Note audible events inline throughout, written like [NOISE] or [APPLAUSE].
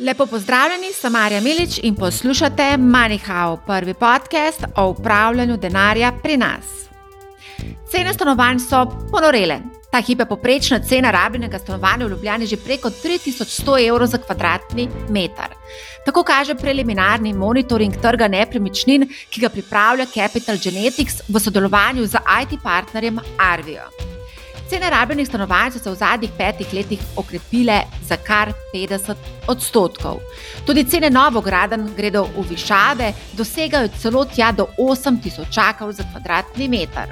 Lepo pozdravljeni, sem Marja Milič in poslušate MoneyHow, prvi podcast o upravljanju denarja pri nas. Cene stanovanj so ponorele. Ta hip je poprečna cena rabljenega stanovanja v Ljubljani že preko 3100 evrov za kvadratni meter. Tako kaže preliminarni monitoring trga nepremičnin, ki ga pripravlja Capital Genetics v sodelovanju z IT partnerjem Arvijo. Cene rabljenih stanovanj so se v zadnjih petih letih okrepile za kar 50 odstotkov. Tudi cene novograden gredo v višave, dosegajo celo tja do 8000 čakov za kvadratni meter.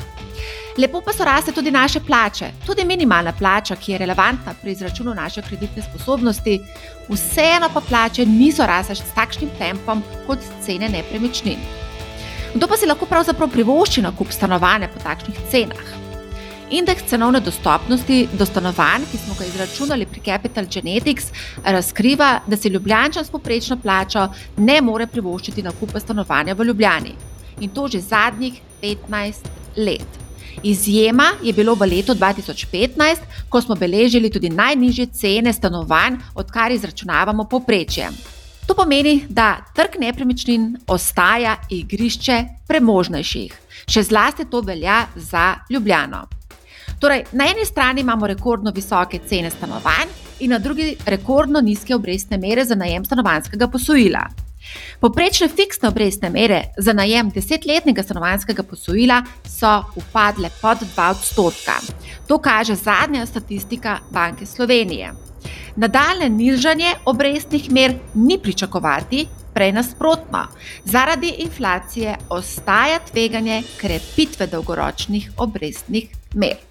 Lepo pa so raste tudi naše plače, tudi minimalna plača, ki je relevantna pri izračunu naše kreditne sposobnosti, vseeno pa plače niso rasle s takšnim tempom kot cene nepremičnin. Kdo pa si lahko pravzaprav privošči nakup stanovanja po takšnih cenah? Indeks cenovne dostopnosti do stanovanj, ki smo ga izračunali pri Capital Genetics, razkriva, da si Ljubljančan s poprečno plačo ne more privoščiti nakupa stanovanja v Ljubljani. In to že zadnjih 15 let. Izjema je bilo v letu 2015, ko smo beležili tudi najnižje cene stanovanj, odkar izračunavamo poprečje. To pomeni, da trg nepremičnin ostaja igrišče premožnejših. Še zlasti to velja za Ljubljano. Torej, na eni strani imamo rekordno visoke cene stanovanj, in na drugi rekordno nizke obrestne mere za najem stanovanskega posojila. Poprečne fiksne obrestne mere za najem desetletnega stanovanskega posojila so upadle pod 2 odstotka. To kaže zadnja statistika Banke Slovenije. Nadaljne nižanje obrestnih mer ni pričakovati, prej nasprotno. Zaradi inflacije ostaja tveganje krepitve dolgoročnih obrestnih mer.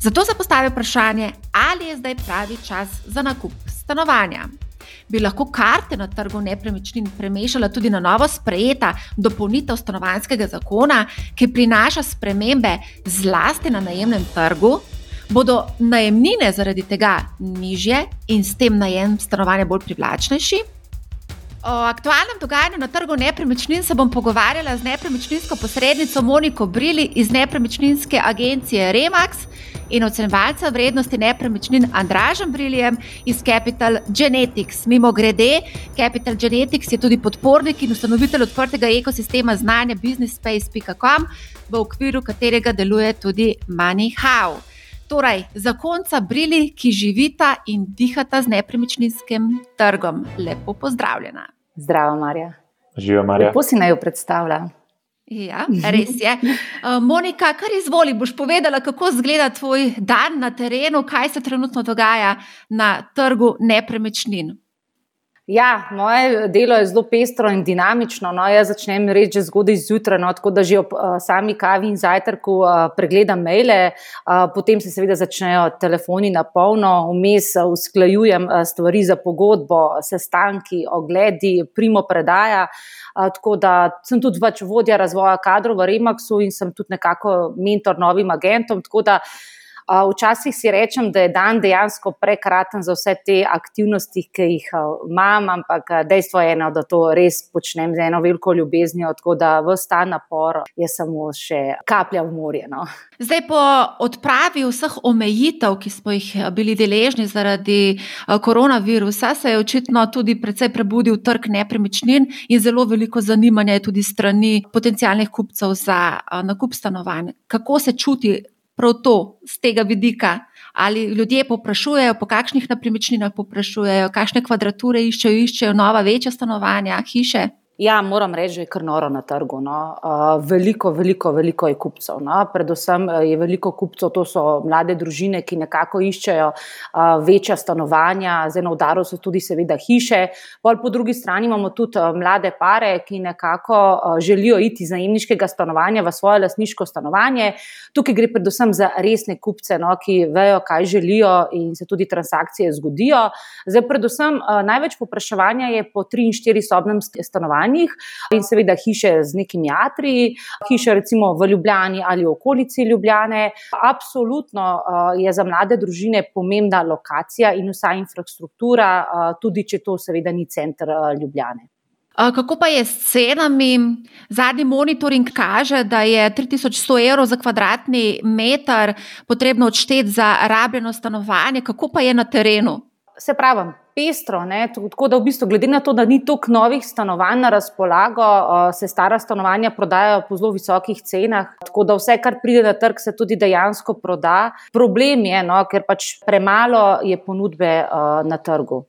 Zato se postavi vprašanje, ali je zdaj pravi čas za nakup stanovanja. Bi lahko karte na trgu nepremičnin premešala tudi na novo sprejeta dopolnitev stanovanskega zakona, ki prinaša spremembe zlasti na najemnem trgu? Bodo najemnine zaradi tega nižje in s tem najem stanovanja bolj privlačnejši? O aktualnem dogajanju na trgu nepremičnin se bom pogovarjala z nepremičninsko posrednico Moniko Brili iz nepremičninske agencije Remax in ocenjevalca vrednosti nepremičnin Andražem Briljem iz Capital Genetics. Mimo grede, Capital Genetics je tudi podpornik in ustanovitelj odprtega ekosistema znanja businessspace.com, v okviru katerega deluje tudi MoneyHow. Torej, zakonca Brili, ki živita in dihata z nepremičninskim trgom. Lepo pozdravljena. Zdravo, Marja. Živijo, Marja. Lepo si naj jo predstavlja. Ja, res je. Uh, [LAUGHS] Monika, kar izvoli, boš povedala, kako izgleda tvoj dan na terenu, kaj se trenutno dogaja na trgu nepremičnin. Ja, moje delo je zelo pestro in dinamično. No, jaz začnem reči že zgodaj zjutraj, no, tako da že ob uh, sami kavi in zajtrku uh, pregledam maile, uh, potem se seveda začnejo telefoni na polno, vmes uh, usklajujem uh, stvari za pogodbo, sestanki, ogledi, primo predaja. Uh, tako da sem tudi več vodja razvoja kadrov v Remaxu in sem tudi nekako mentor novim agentom. Včasih si rečem, da je dan dejansko prekraten za vse te aktivnosti, ki jih imam, ampak dejstvo je eno, da to res počnem z eno veliko ljubeznijo, tako da vse ta napor je samo še kaplja v morje. No. Zdaj, po odpravi vseh omejitev, ki smo jih bili deležni zaradi koronavirusa, se je očitno tudi precej prebudil trg nepremičnin in zelo veliko zanimanja je tudi strani potencijalnih kupcev za nakup stanovanj. Kako se čuti prav to z tega vidika. Ali ljudje poprašujejo, po kakšnih napremičninah poprašujejo, kakšne kvadrature iščejo, iščejo nova, večja stanovanja, hiše. Ja, moram reči, da je kar noro na trgu. No. Veliko, veliko, veliko je kupcev. No. Predvsem je veliko kupcev, to so mlade družine, ki nekako iščejo večja stanovanja, zdaj na udaru so tudi, seveda, hiše. Pol po drugi strani imamo tudi uh, mlade pare, ki nekako uh, želijo iti iz najemniškega stanovanja v svoje lasniško stanovanje. Tukaj gre predvsem za resne kupce, no, ki vejo, kaj želijo in se tudi transakcije zgodijo. Zdaj, predvsem največ popraševanja je po 3-4 sobnem stanovanju stanovanjih in seveda hiše z nekimi atriji, hiše recimo v Ljubljani ali okolici Ljubljane. Absolutno je za mlade družine pomembna lokacija in vsa infrastruktura, tudi če to seveda ni center Ljubljane. Kako pa je s cenami? Zadnji monitoring kaže, da je 3100 evrov za kvadratni meter potrebno odšteti za rabljeno stanovanje. Kako pa je na terenu? Se pravi, pestro. Ne? Tako da, v bistvu, glede na to, da ni toliko novih stanovanj na razpolago, se stara stanovanja prodajajo po zelo visokih cenah. Tako da vse, kar pride na trg, se tudi dejansko proda. Problem je, no, ker pač premalo je ponudbe uh, na trgu.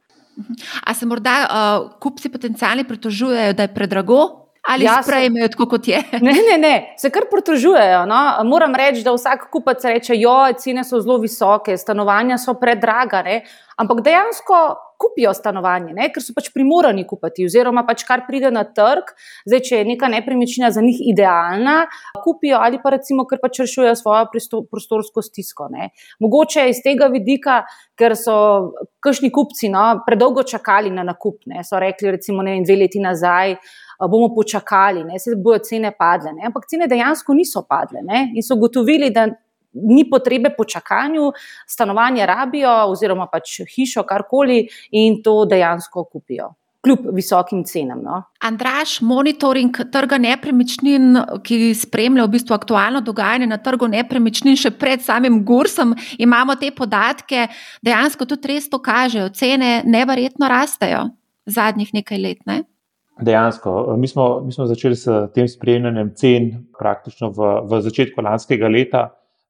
A se morda uh, kupci potencialni pritožujejo, da je predrago? Ali ja, sprejmejo tako, kot je? [LAUGHS] Ne, ne, ne, se kar pritožujejo. No? Moram reči, da vsak kupac reče, da cene so zelo visoke, stanovanja so predraga, ne? ampak dejansko kupijo stanovanje, ne? ker so pač primorani kupiti, oziroma pač kar pride na trg. Zdaj, če je neka nepremičnina za njih idealna, kupijo ali pa recimo, ker pač rešujejo svojo prostorsko stisko. Ne? Mogoče iz tega vidika, ker so kršni kupci no, predolgo čakali na nakup, ne? so rekli, recimo, ne, dve leti nazaj bomo počakali, ne, se bodo cene padle. Ne, ampak cene dejansko niso padle ne, in so gotovili, da ni potrebe po čakanju, stanovanje rabijo, oziroma pač hišo, karkoli, in to dejansko kupijo. Kljub visokim cenam. No. Andraš, monitoring trga nepremičnin, ki spremlja v bistvu aktualno dogajanje na trgu nepremičnin, še pred samim Gursom, imamo te podatke, dejansko tudi res to kažejo. Cene neverjetno rastejo zadnjih nekaj let. Ne? Dejansko, mi smo, mi smo začeli s tem spremljanjem cen praktično v, v začetku lanskega leta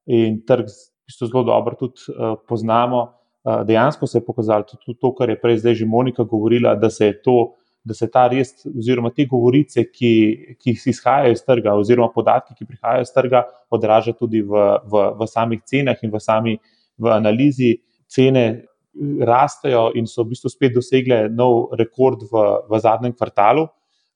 in trg zelo dobro tudi uh, poznamo. Uh, dejansko se je pokazalo tudi to, kar je prej zdaj že Monika govorila, da se je to, da se ta res, oziroma te govorice, ki, ki izhajajo iz trga, oziroma podatki, ki prihajajo iz trga, odraža tudi v, v, v samih cenah in v sami v analizi cene rastejo in so v bistvu spet dosegle nov rekord v, v zadnjem kvartalu.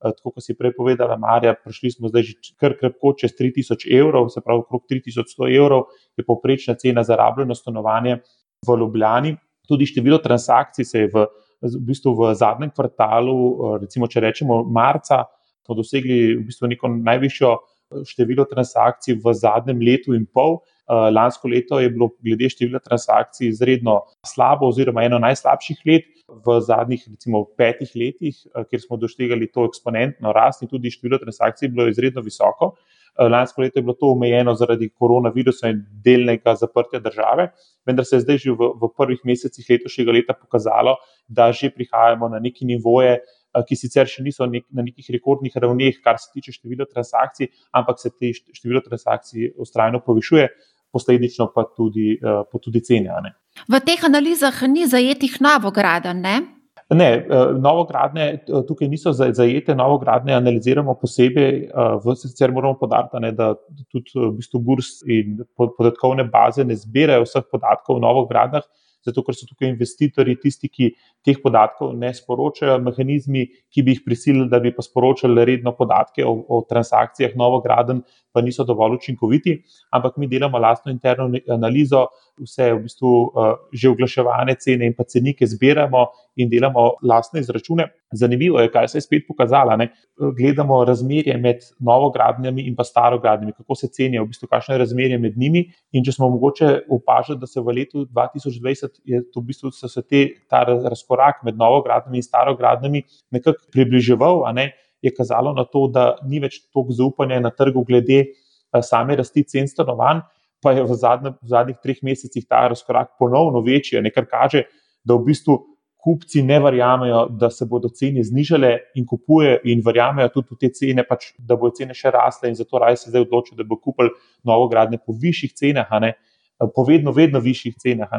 Eh, tako kot si prej povedala, Marja, prišli smo zdaj že kar krpko čez 3000 evrov, se pravi, okrog 3100 evrov je povprečna cena za rabljeno stanovanje v Ljubljani. Tudi število transakcij se je v, v, bistvu v zadnjem kvartalu, eh, recimo, če rečemo marca, smo dosegli v bistvu neko najvišjo eh, število transakcij v zadnjem letu in pol. Eh, lansko leto je bilo glede števila transakcij izredno slabo, oziroma eno najslabših let v zadnjih, recimo, petih letih, eh, kjer smo doštegali to eksponentno rast in tudi število transakcij bilo izredno visoko. Eh, lansko leto je bilo to omejeno zaradi koronavirusa in delnega zaprtja države, vendar se je zdaj že v, v prvih mesecih letošnjega leta pokazalo, da že prihajamo na neki nivoje, ki sicer še niso nek, na nekih rekordnih ravneh, kar se tiče števila transakcij, ampak se te število transakcij ustrajno povišuje posledično pa tudi, uh, pa tudi cene. V teh analizah ni zajetih novogradenj, ne? Ne, eh, novogradne eh, tukaj niso zajete, novogradne analiziramo posebej. Sicer moramo podariti, da tudi v bistvu GURS in podatkovne baze ne zbirajo vseh podatkov o novogradnjah, zato ker so tukaj investitorji tisti, ki teh podatkov ne sporočajo, mehanizmi, ki bi jih prisilili, da bi pa sporočali redno podatke o, o transakcijah novograden, pa niso dovolj učinkoviti, ampak mi delamo lastno interno analizo, vse v bistvu uh, že oglaševane cene in pa cenike zbiramo in delamo lastne izračune. Zanimivo je, kaj se je spet pokazalo. Ne? Gledamo razmerje med novogradnjami in pa starogradnjami, kako se cenijo, v bistvu, kakšno je razmerje med njimi. In če smo mogoče opažali, da se v letu 2020 je to v bistvu se te, ta razkorak med novogradnjami in starogradnjami nekako približeval, ne? Je kazalo na to, da ni več toliko zaupanja na trgu glede eh, same rasti cen stanovanj pa je v, zadnje, v zadnjih treh mesecih ta razkorak ponovno večji, kar kaže, da v bistvu kupci ne verjamejo, da se bodo cene znižale in kupujejo, in verjamejo tudi v te cene, pač, da bodo cene še rasle, in zato raje se zdaj odločijo, da bo kupili novo gradnje po višjih cenah. Po vedno, vedno višjih cenah,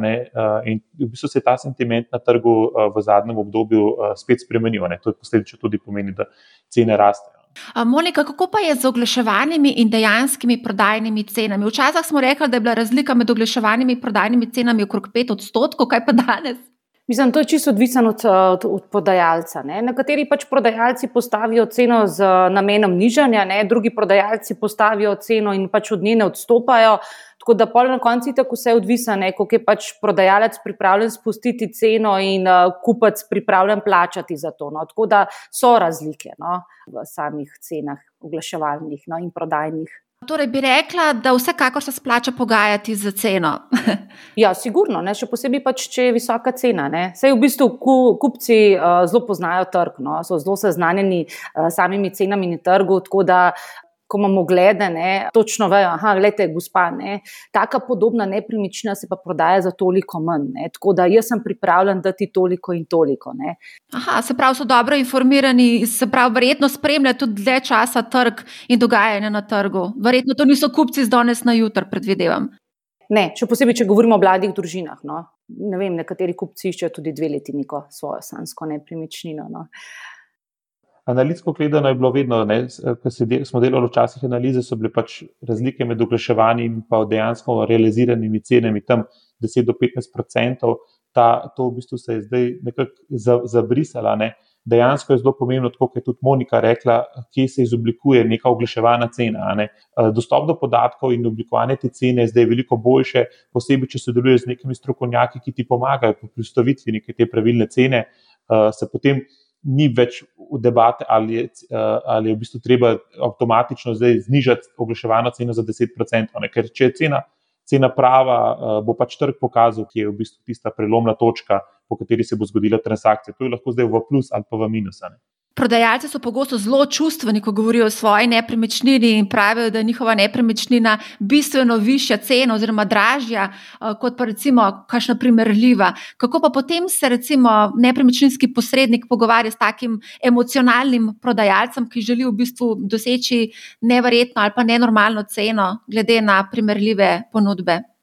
in v bistvu se je ta sentiment na trgu v zadnjem obdobju spet spremenil. To je posledično tudi pomeni, da cene rastejo. Monika, kako pa je z oglaševanimi in dejanskimi prodajnimi cenami? Včasih smo rekli, da je bila razlika med oglaševanimi in prodajnimi cenami okrog 5 odstotkov, kaj pa danes? Mislim, to je čisto odvisno od, od, od podajalca. Ne? Nekateri pač prodajalci postavijo ceno z namenom nižanja, ne? drugi prodajalci postavijo ceno in pač od nje ne odstopajo. Tako da pol na koncu tako vse odvisno, koliko je pač prodajalec pripravljen spustiti ceno in uh, kupac pripravljen plačati za to. No. Tako da so razlike no, v samih cenah oglaševalnih no, in prodajnih. Torej bi rekla, da vsekakor se splača pogajati za ceno. [LAUGHS] ja, sigurno, ne? še posebej pač, če je visoka cena. Sej v bistvu kupci uh, zelo poznajo trg, no? so zelo seznanjeni s uh, samimi cenami na trgu, tako da ko imamo glede, ne, točno vejo, da je gospa, ne, taka podobna nepremičnina se pa prodaja za toliko manj. Ne, tako da jaz sem pripravljen dati toliko in toliko. Ne. Aha, se pravi, so dobro informirani, se pravi, verjetno spremljajo tudi dlje časa trg in dogajanje na trgu. Verjetno to niso kupci z danes na jutr, predvidevam. Ne, še posebej, če govorimo o mladih družinah. No. Ne vem, nekateri kupci iščejo tudi dve leti neko svojo sansko nepremičnino. No. Analitsko gledano je bilo vedno, ko smo delali včasih analize, so bile pač razlike med oglaševanjem in dejansko realiziranimi cenami tam 10 do 15 odstotkov. To v bistvu se je zdaj nekako zabrisala. Ne. Dejansko je zelo pomembno, kot je tudi Monika rekla, kje se izoblikuje neka oglaševana cena. Ne. Dostop do podatkov in oblikovanje te cene je zdaj veliko boljše, posebej, če sodeluješ z nekimi strokovnjaki, ki ti pomagajo pri postavitvi neke te pravilne cene. Se potem ni več v debate, ali je, uh, ali je v bistvu treba avtomatično znižati oglaševano ceno za 10%. Ne? Ker če je cena, cena prava, uh, bo pač trg pokazal, ki je v bistvu tista prelomna točka, po kateri se bo zgodila transakcija. To je lahko zdaj v plus ali pa v minus. Ne? Prodajalci so pogosto zelo čustveni, ko govorijo o svoji nepremičnini in pravijo, da je njihova nepremičnina bistveno višja cena oziroma dražja eh, kot pa recimo kakšna primerljiva. Kako pa potem se recimo nepremičninski posrednik pogovarja s takim emocionalnim prodajalcem, ki želi v bistvu doseči neverjetno ali pa nenormalno ceno glede na primerljive ponudbe?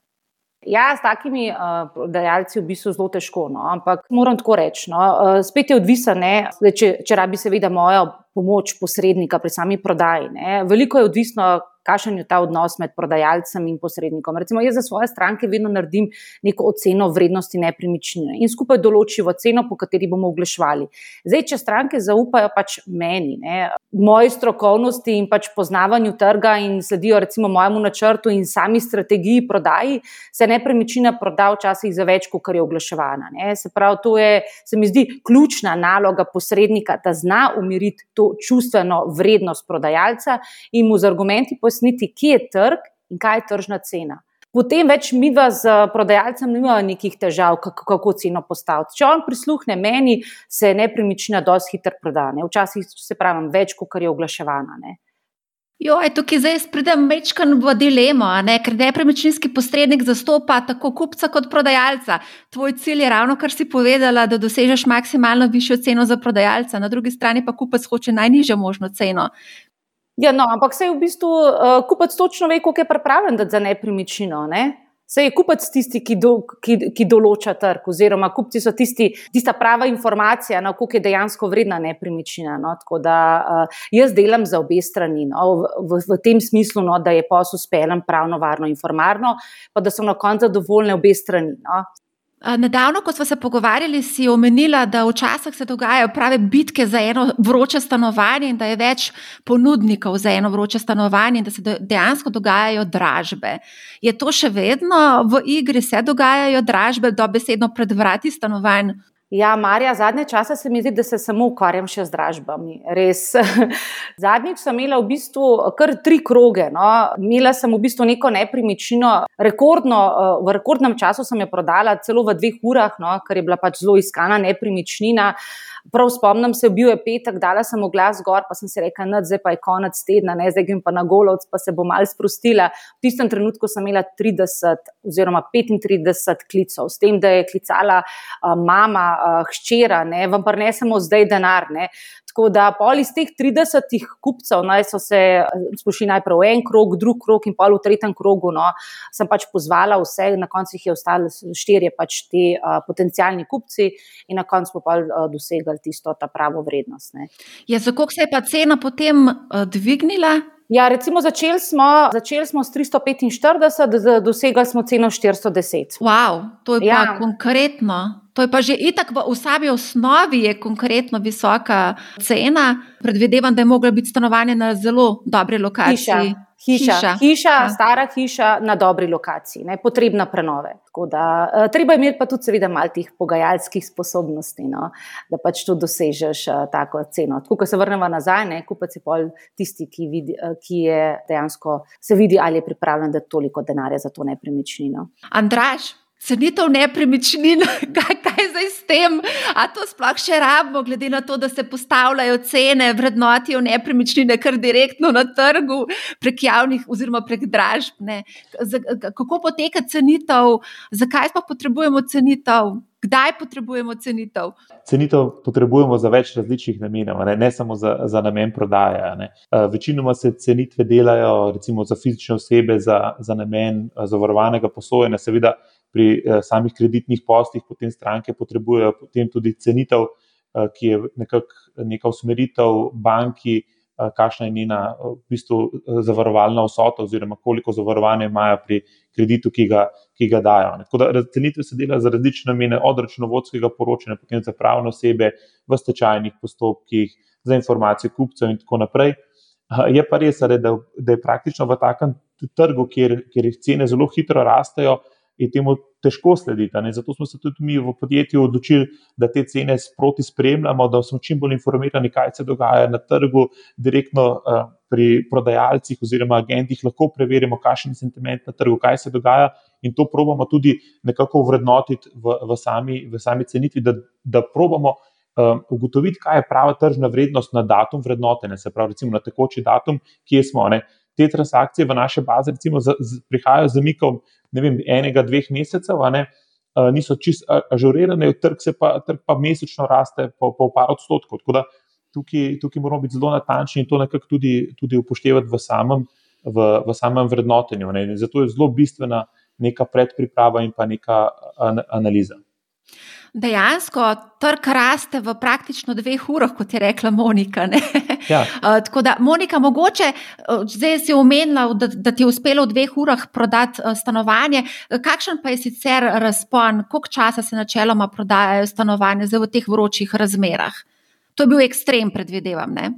Ja, s takimi uh, prodajalci je v bistvu zelo težko, no? ampak moram tako reči. No? Uh, spet je odvisno, če, če rabi seveda mojo pomoč posrednika pri sami prodaji. Ne? Veliko je odvisno, kakšen je ta odnos med prodajalcem in posrednikom. Recimo, jaz za svoje stranke vedno naredim neko oceno vrednosti nepremičnine in skupaj določimo ceno, po kateri bomo oglašvali. Zdaj, če stranke zaupajo pač meni, ne, moji strokovnosti in pač poznavanju trga in sledijo recimo mojemu načrtu in sami strategiji prodaji, se nepremičnina proda včasih za več, kot je oglaševana. Ne. Se pravi, to je, se mi zdi, ključna naloga posrednika, da zna umiriti to čustveno vrednost prodajalca in mu z argumenti povedati, pojasniti, kje je trg in kaj je tržna cena. Potem več mi z prodajalcem nimamo nekih težav, kako, kako ceno postaviti. Če on prisluhne meni, se nepremičnina dosti hitro proda. Ne? Včasih se pravi več, kot je oglaševana. Ne? Jo, tukaj zdaj pridem večkrat v dilemo, ne? ker nepremičninski posrednik zastopa tako kupca kot prodajalca. Tvoj cilj je ravno, kar si povedala, da dosežeš maksimalno višjo ceno za prodajalca, na drugi strani pa kupec hoče najnižjo možno ceno. Ja, no, ampak se je v bistvu uh, kupec točno ve, koliko je pripravljen za nepremičnino. Ne? Se je kupec tisti, ki, do, ki, ki določa trg, oziroma kupci so tisti, tista prava informacija, no, koliko je dejansko vredna nepremičnina. No? Tako da uh, jaz delam za obe strani, no? v, v, v tem smislu, no, da je posel speljen pravno, varno in formalno, pa da so na koncu zadovoljne obe strani. No? Nedavno, ko smo se pogovarjali, si omenila, da včasih se dogajajo prave bitke za eno vroče stanovanje in da je več ponudnikov za eno vroče stanovanje in da se dejansko dogajajo dražbe. Je to še vedno v igri, se dogajajo dražbe dobesedno pred vrati stanovanj? Ja, Marja, zadnje čase se mi zdi, da se samo ukvarjam še z dražbami. Res. [LAUGHS] Zadnjič sem imela v bistvu kar tri kroge. No. Imela sem v bistvu neko nepremičnino, rekordno, v rekordnem času sem jo prodala, celo v dveh urah, no, ker je bila pač zelo iskana nepremičnina. Prav spomnim se, bil je petek, dala sem oglas gor, pa sem si rekla, da zdaj pa je konec tedna, ne zdaj grem pa na golovc, pa se bom mal sprostila. V tistem trenutku sem imela 30 oziroma 35 klicev, s tem, da je klicala uh, mama, uh, hčera, ne, vam pa ne samo zdaj denar. Ne. Tako da pol iz teh 30 kupcev naj so se spošili najprej v en krog, drug krog in pol v tretjem krogu. No, sem pač pozvala vse, na koncu jih je ostalo štirje pač ti uh, potencijalni kupci in na koncu pa uh, dosegali tisto, ta pravo vrednost. Ja, za koliko se je pa cena potem uh, dvignila? Ja, recimo začeli smo, začeli smo s 345, dosegali smo ceno 410. Wow, to je ja. pa konkretno. To je pa že itak v sami osnovi je konkretno visoka cena. Predvidevam, da je mogla biti stanovanje na zelo dobri lokaciji. Hiša. Hiša, hiša, hiša ja. stara hiša na dobri lokaciji, ne, potrebna prenove. Da, uh, treba imeti pa tudi, seveda, malo tih pogajalskih sposobnosti, no, da pač tu dosežeš uh, tako ceno. Tako, ko se vrnemo nazaj, ne, kupec je pol tisti, ki, vidi, uh, ki je dejansko se vidi, ali je pripravljen dati toliko denarja za to nepremičnino. Andraš, cenitev nepremičnin, [LAUGHS] kaj, kaj zdaj s tem, a to sploh še rabimo, glede na to, da se postavljajo cene, vrednotijo nepremičnine kar direktno na trgu, prek javnih oziroma prek dražb. Ne. Kako poteka cenitev, zakaj pa potrebujemo cenitev? Kdaj potrebujemo cenitev? Cenitev potrebujemo za več različnih namenov, ne, ne samo za, za namen prodaje. Ne. Večinoma se cenitve delajo recimo za fizične osebe, za, za namen zavarovanega posojanja, seveda pri eh, samih kreditnih poslih, potem stranke potrebujejo potem tudi cenitev, eh, ki je nekako neka usmeritev banki, eh, kakšna je njena v bistvu zavarovalna vsota, oziroma koliko zavarovanja imajo pri kreditu, ki ga, ki ga dajo. Tako da cenitve se delajo za različne namene, od računovodskega poročanja, potem za pravne osebe, v stečajnih postopkih, za informacije kupcev in tako naprej. Je pa res, da, da je praktično v takem trgu, kjer, kjer cene zelo hitro rastejo, je temu težko slediti. Ne? Zato smo se tudi mi v podjetju odločili, da te cene sproti spremljamo, da smo čim bolj informirani, kaj se dogaja na trgu, direktno uh, pri prodajalcih oziroma agentih lahko preverimo, kakšen je sentiment na trgu, kaj se dogaja. In to probamo tudi nekako vrednotiti v, v, sami, v sami cenitvi, da, da probamo um, ugotoviti, kaj je prava tržna vrednost na datum vrednotenja, se pravi, recimo na tekoči datum, kje smo. Ne? Te transakcije v naše baze, recimo, z, z, prihajajo z zamikom vem, enega, dveh mesecev, ne, niso čisto ažurirane, trg, pa, trg pa mesečno raste po, po par odstotkov. Tako da tukaj, tukaj moramo biti zelo natančni in to nekako tudi, tudi upoštevati v samem, v, v samem vrednotenju. Ne. Zato je zelo bistvena neka predpriprava in pa neka analiza dejansko trg raste v praktično dveh urah, kot je rekla Monika. Ja. Uh, [LAUGHS] tako da, Monika, mogoče uh, zdaj si omenila, da, da ti je uspelo v dveh urah prodati uh, stanovanje. Kakšen pa je sicer razpon, koliko časa se načeloma prodajajo stanovanja v teh vročih razmerah? To je bil ekstrem, predvidevam. Ne?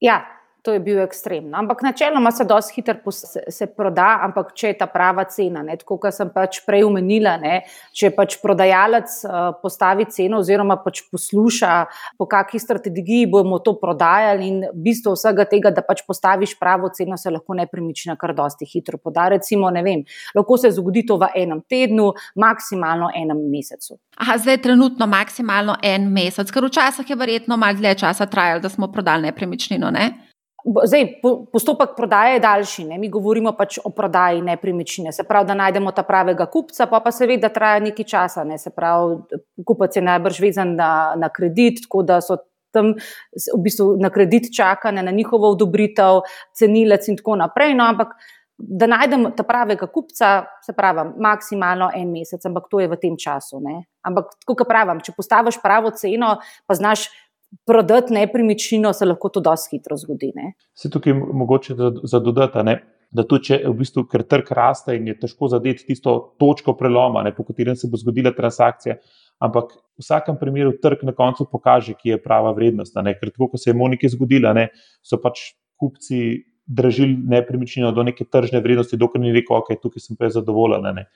Ja, to je bil ekstrem. No. Ampak načeloma se dosti hitro se, se proda, ampak če je ta prava cena, ne, tako kot sem pač prej omenila, ne, če pač prodajalec uh, postavi ceno oziroma pač posluša, po kakšni strategiji bomo to prodajali in bistvo vsega tega, da pač postaviš pravo ceno, se lahko nepremičnina kar dosti hitro poda. Recimo, ne vem, lahko se zgodi to v enem tednu, maksimalno enem mesecu. Aha, zdaj je trenutno maksimalno en mesec, ker včasih je verjetno malo dlje časa trajalo, da smo prodali nepremičnino. Ne? Zdaj, postopek prodaje je daljši, ne? mi govorimo pač o prodaji nepremičnine. Se pravi, da najdemo ta pravega kupca, pa pa seveda traja nekaj časa. Ne? Se pravi, kupac je najbrž vezan na, na kredit, tako da so tam v bistvu na kredit čakane, na njihovo odobritev, cenilec in tako naprej. No, ampak da najdemo ta pravega kupca, se pravi, maksimalno en mesec, ampak to je v tem času. Ne? Ampak, kot pravim, če postaviš pravo ceno, pa znaš prodati nepremičnino, se lahko to dosti hitro zgodi. Ne? Se tukaj mogoče za dodati, ne? da tudi če v bistvu, ker trg raste in je težko zadeti tisto točko preloma, ne, po katerem se bo zgodila transakcija. Ampak v vsakem primeru trg na koncu pokaže, ki je prava vrednost. Ker tako, kot se je Moniki zgodila, ne, so pač kupci dražili nepremičnino do neke tržne vrednosti, dokler ni rekel, ok, tukaj sem pa zadovoljen. Eh,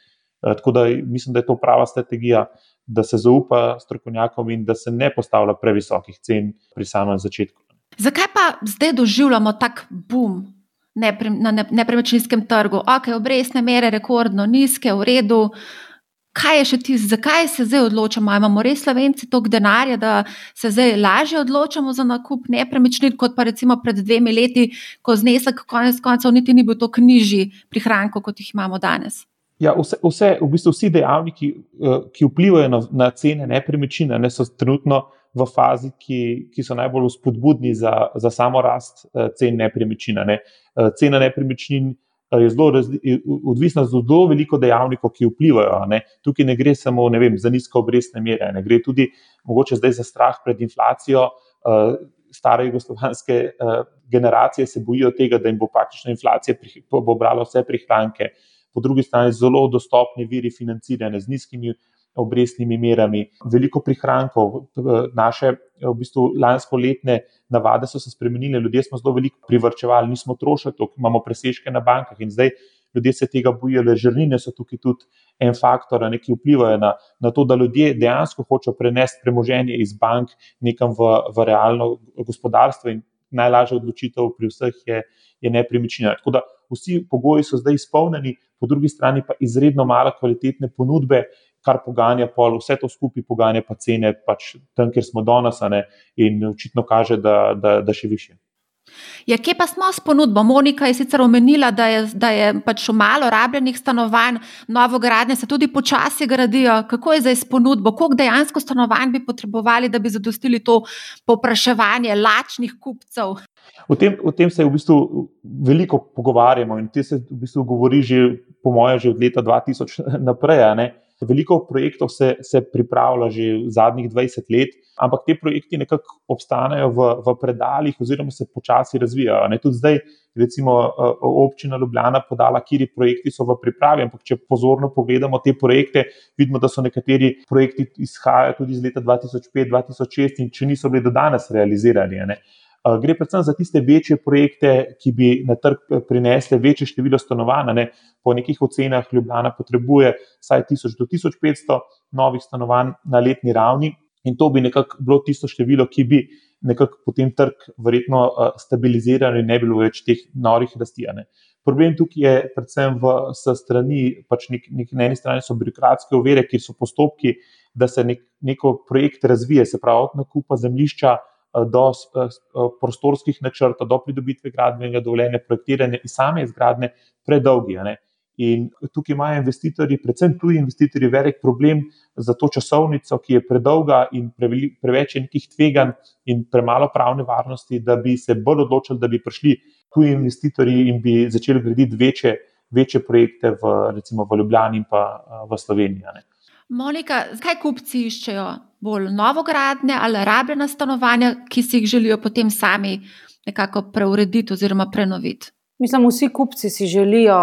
tako da mislim, da je to prava strategija, da se zaupa strokovnjakom in da se ne postavlja previsokih cen pri samem začetku. Zakaj pa zdaj doživljamo tak boom na nepremičninskem trgu? Ok, obrestne mere rekordno nizke, v redu. Kaj je še ti, zakaj se zdaj odločamo? Imamo res slovenci toliko denarja, da se zdaj lažje odločamo za nakup nepremičnin, kot pa recimo pred dvemi leti, ko znesek konec koncev niti ni bil tako nižji prihrankov, kot jih imamo danes. Ja, vse, vse, v bistvu vsi dejavniki, eh, ki vplivajo na, na cene nepremičnin, ne, so trenutno v fazi, ki, ki so najbolj spodbudni za, za samo rast eh, cen nepremičnin. Ne. Eh, cena nepremičnin je zelo razli, odvisna od zelo veliko dejavnikov, ki vplivajo. Ne. Tukaj ne gre samo ne vem, za nizko obrestne mere, ne gre tudi mogoče zdaj za strah pred inflacijo. Stare jugoslovanske generacije se bojijo tega, da jim bo praktično inflacija pobrala vse prihranke. Uh, po drugi strani zelo dostopni viri financiranja z nizkimi obrestnimi merami, veliko prihrankov. Naše v bistvu, lansko letne navade so se spremenile, ljudje smo zelo veliko privrčevali, nismo trošili, imamo presežke na bankah in zdaj ljudje se tega bojijo, le žrnine so tukaj tudi en faktor, ki vplivajo na, na to, da ljudje dejansko hočejo prenesti premoženje iz bank nekam v, v realno gospodarstvo in najlažja odločitev pri vseh je, je nepremičnina. Tako da vsi pogoji so zdaj izpolnjeni, po drugi strani pa izredno malo kvalitetne ponudbe, kar poganja pol, vse to skupaj poganja pa cene pač tam, kjer smo danes, in očitno kaže, da, da, da še više. Ja, kje pa smo s ponudbo? Monika je sicer omenila, da je, da je pač malo rabljenih stanovanj, novo gradnje se tudi počasi gradijo. Kako je zdaj s ponudbo? Koliko dejansko stanovanj bi potrebovali, da bi zadostili to povpraševanje lačnih kupcev? O tem, o tem se v bistvu veliko pogovarjamo in te se v bistvu govori že, po mojem, že od leta 2000 naprej. Veliko projektov se, se pripravlja že zadnjih 20 let, ampak te projekti nekako obstanejo v, v predaljih, oziroma se počasi razvijajo. Ne? Tudi zdaj, recimo, občina Ljubljana podala, kje projekti so v pripravi. Ampak, če pozorno pogledamo te projekte, vidimo, da so nekateri projekti izhajajo tudi iz leta 2005-2006 in če niso bili do danes realizirani. Ne? Gre predvsem za tiste večje projekte, ki bi na trg prinesli večje število stanovanj. Ne? Po nekih ocenah Ljubljana potrebuje vsaj 1000 do 1500 novih stanovanj na letni ravni, in to bi nekako bilo tisto število, ki bi nekako potem trg verjetno stabiliziral in ne bi bilo več teh norih rasti. Problem tukaj je predvsem v strani, pač nek, nek, na eni strani so birokratske ovire, ki so postopki, da se nek, neko projekt razvije, se pravi, od nakupa zemljišča. Do prostorskih načrtov, do pridobitve gradbenega dovoljenja, projektiranja in same izgradnje, predolgi. In tukaj imajo investitorji, predvsem tuji investitorji, velik problem za to časovnico, ki je predolga in preveč je nekih tveganj in premalo pravne varnosti, da bi se bolj odločili, da bi prišli tuji investitorji in bi začeli graditi večje, večje projekte v, recimo v Ljubljani in pa v Sloveniji. Monika, zakaj kupci iščejo bolj novogradnje ali rabljena stanovanja, ki si jih želijo potem sami nekako preurediti oziroma prenoviti? Mislim, vsi kupci si želijo,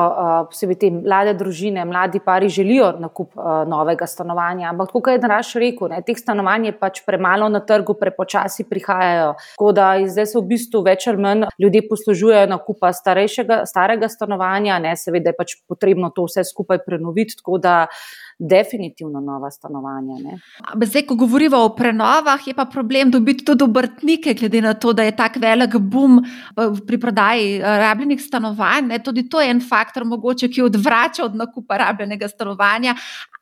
posebej te mlade družine, mladi pari želijo nakup novega stanovanja. Ampak, kot je Draž rekel, ne, teh stanovanj je pač premalo na trgu, prepočasi prihajajo. Tako da zdaj se v bistvu več ali manj ljudje poslužujejo nakupa starega stanovanja, ne, seveda je pač potrebno to vse skupaj prenoviti. Tako da definitivno nova stanovanja. Ne. Zdaj, ko govorimo o prenovah, je pa problem dobiti tudi obrtnike, glede na to, da je tako velik boom pri prodaji rabljenih stanovanj. Ne. Tudi to je en faktor, mogoče, ki odvrača od nakupa rabljenega stanovanja.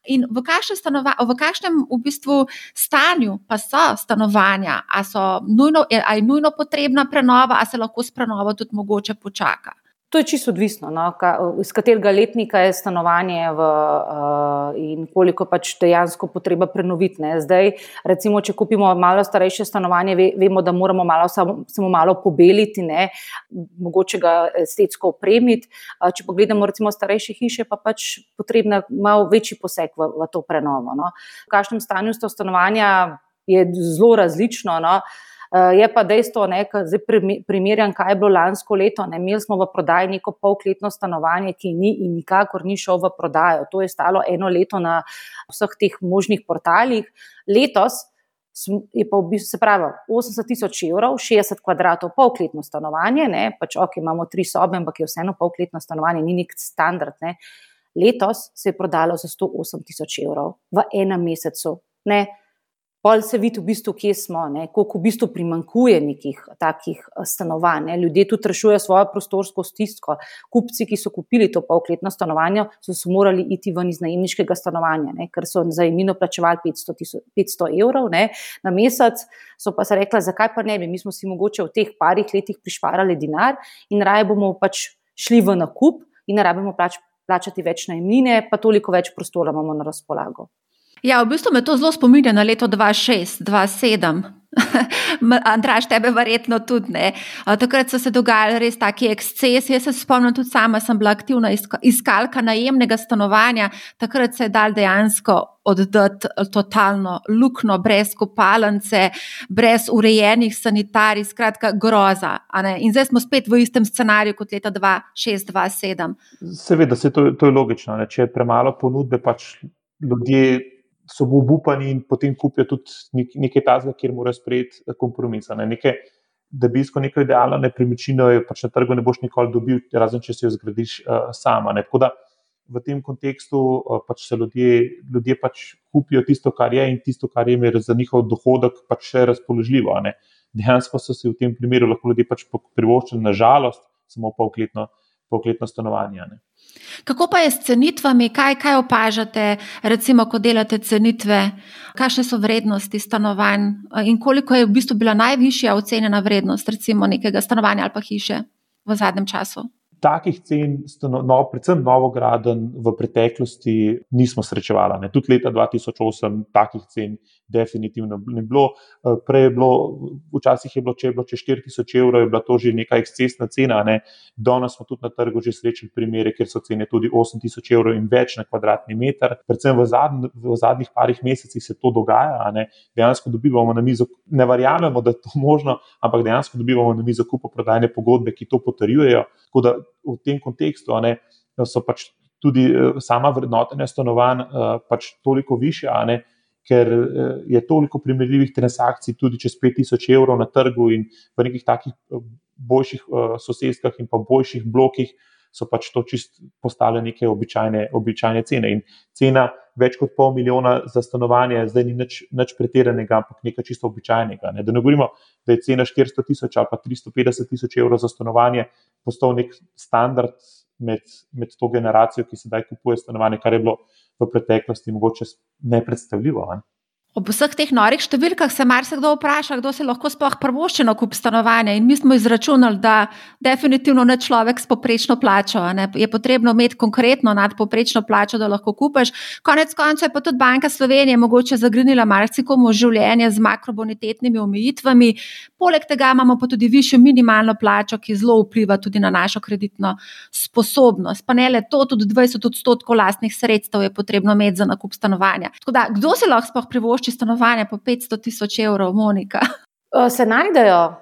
In v kakšnem, stanova, v kakšnem v bistvu stanju pa so stanovanja? Ali je nujno potrebna prenova, ali se lahko s prenovo tudi mogoče počaka? To je čisto odvisno, no, ka, iz katerega letnika je stanovanje v, uh, in koliko pač dejansko potreba prenoviti. Ne. Zdaj, recimo, če kupimo malo starejše stanovanje, ve, vemo, da moramo malo, samo, samo malo pobeliti, ne, mogoče ga estetsko opremiti. Uh, če pogledamo, recimo, starejše hiše, pa pač potrebno malo večji poseg v, v to prenovo. No. V kakšnem stanju sta stanovanja, je zelo različno. No. Eh, je pa dejstvo, da zdaj primerjam, kaj je bilo lansko leto. Ne, imeli smo v prodaji neko polkletno stanovanje, ki ni in nikakor ni šel v prodajo. To je stalo eno leto na vseh teh možnih portalih. Letos je pa v bistvu, se pravi, 80 tisoč evrov, 60 kvadratov, polkletno stanovanje. Ne, pač ok, imamo tri sobe, ampak je vseeno polkletno stanovanje, ni nek standard. Ne. Letos se je prodalo za 108 tisoč evrov v enem mesecu. Ne, Pol se vidi, v bistvu, kje smo, ne, koliko v bistvu primankuje nekih takih eh, stanovanj. Ne. Ljudje tudi rešujejo svojo prostorsko stisko. Kupci, ki so kupili to polkletno stanovanje, so se morali iti ven iz najemniškega stanovanja, ne, ker so za imino plačevali 500, 500 evrov ne, na mesec. So pa se rekli, zakaj pa ne bi, mi smo si mogoče v teh parih letih prišparali denar in raje bomo pač šli v nakup in ne rabimo plač, plačati več najemnine, pa toliko več prostora imamo na razpolago. Ja, v bistvu me to zelo spominja na leto 2006-2007. [LAUGHS] Andraš, tebe verjetno tudi ne. Takrat so se dogajali res taki ekscesi. Jaz se spomnim, tudi sama sem bila aktivna iskalka najemnega stanovanja. Takrat se je dal dejansko oddati totalno lukno, brez kopalnice, brez urejenih sanitarij, skratka, groza. In zdaj smo spet v istem scenariju kot leta 2006-2007. Seveda, se to, to je logično. Ne? Če je premalo ponudbe, pač ljudje so obupani in potem kupijo tudi nekaj tazga, kjer morajo sprejeti eh, kompromis. Ne? Da bi iskal neko idealno nepremičnino, pač na trgu ne boš nikoli dobil, razen če si jo zgradiš uh, sama. Ne? Tako da v tem kontekstu uh, pač se ljudje, ljudje pač kupijo tisto, kar je in tisto, kar jim je za njihov dohodek pač še razpoložljivo. Dejansko so si v tem primeru lahko ljudje pač privoščili, nažalost, samo polkletno dvokletno stanovanje. Ne. Kako pa je s cenitvami, kaj, kaj opažate, recimo, ko delate cenitve, kakšne so vrednosti stanovanj in koliko je v bistvu bila najvišja ocenjena vrednost recimo nekega stanovanja ali pa hiše v zadnjem času? takih cen, no, predvsem novograden, v preteklosti nismo srečevali. Ne. Tudi leta 2008 takih cen definitivno ni bilo. Eh, prej je bilo, včasih je bilo, če je bilo čez 4000 evrov, je bila to že neka ekscesna cena. Ne. Danes smo tudi na trgu že srečali primere, kjer so cene tudi 8000 evrov in več na kvadratni meter. Predvsem v, zadnj, v zadnjih parih mesecih se to dogaja. Dejansko dobivamo na mizo, ne verjamemo, da je to možno, ampak dejansko dobivamo na mizo kupo prodajne pogodbe, ki to potrjujejo. Tako da v tem kontekstu ne, so pač tudi eh, sama vrednotenja stanovanj eh, pač toliko više, ker eh, je toliko primerljivih transakcij, tudi čez 5000 evrov na trgu in v nekih takih boljših sosedskah in pa boljših blokih. So pač to čist postale neke običajne, običajne cene. In cena več kot pol milijona za stanovanje, zdaj ni nič, nič pretiranega, ampak nekaj čisto običajnega. Ne. Da ne govorimo, da je cena 400 tisoč ali pa 350 tisoč evrov za stanovanje postal nek standard med, med to generacijo, ki sedaj kupuje stanovanje, kar je bilo v preteklosti mogoče nepredstavljivo. Ne. Ob vseh teh norih številkah se marsikdo vpraša, kdo se lahko sploh prvošči na kup stanovanja. In mi smo izračunali, da definitivno ne človek s poprečno plačo. Ne. Je potrebno imeti konkretno nadpoprečno plačo, da lahko kupaš. Konec koncev je pa tudi Banka Slovenije mogoče zagrinila marsikomu življenje z makrobonitetnimi omejitvami. Poleg tega imamo pa tudi višjo minimalno plačo, ki zelo vpliva tudi na našo kreditno sposobnost. Pa ne le to, tudi 20 odstotkov lastnih sredstev je potrebno imeti za nakup stanovanja. Tako da, kdo se lahko sploh privošči? Privošči stanovanje po 500 tisoč evrov, Monika? Se najdejo.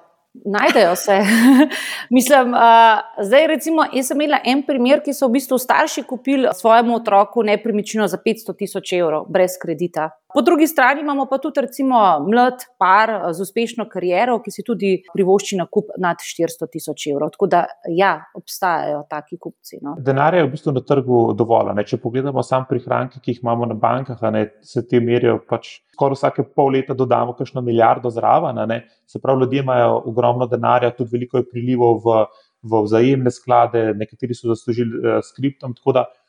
Najdejo se. [LAUGHS] Mislim, uh, zdaj, recimo, jaz sem imela en primer, ki so v bistvu starši kupili svojemu otroku nepremičnino za 500 tisoč evrov, brez kredita. Po drugi strani imamo pa tudi, recimo, mlad par eh, z uspešno kariero, ki si tudi privošči na kup nad 400 tisoč evrov. Tako da, ja, obstajajo taki kupci. No. Denar je v bistvu na trgu dovolj. Ne? Če pogledamo samo prihranke, ki jih imamo na bankah, ne, se te merijo pač. Skoraj vsake pol leta dodamo kakšno milijardo zraven, se pravi, ljudje imajo ogromno denarja, tudi veliko je prilivov v, v vzajemne sklade, nekateri so zaslužili uh, skriptom. Tako da Eh,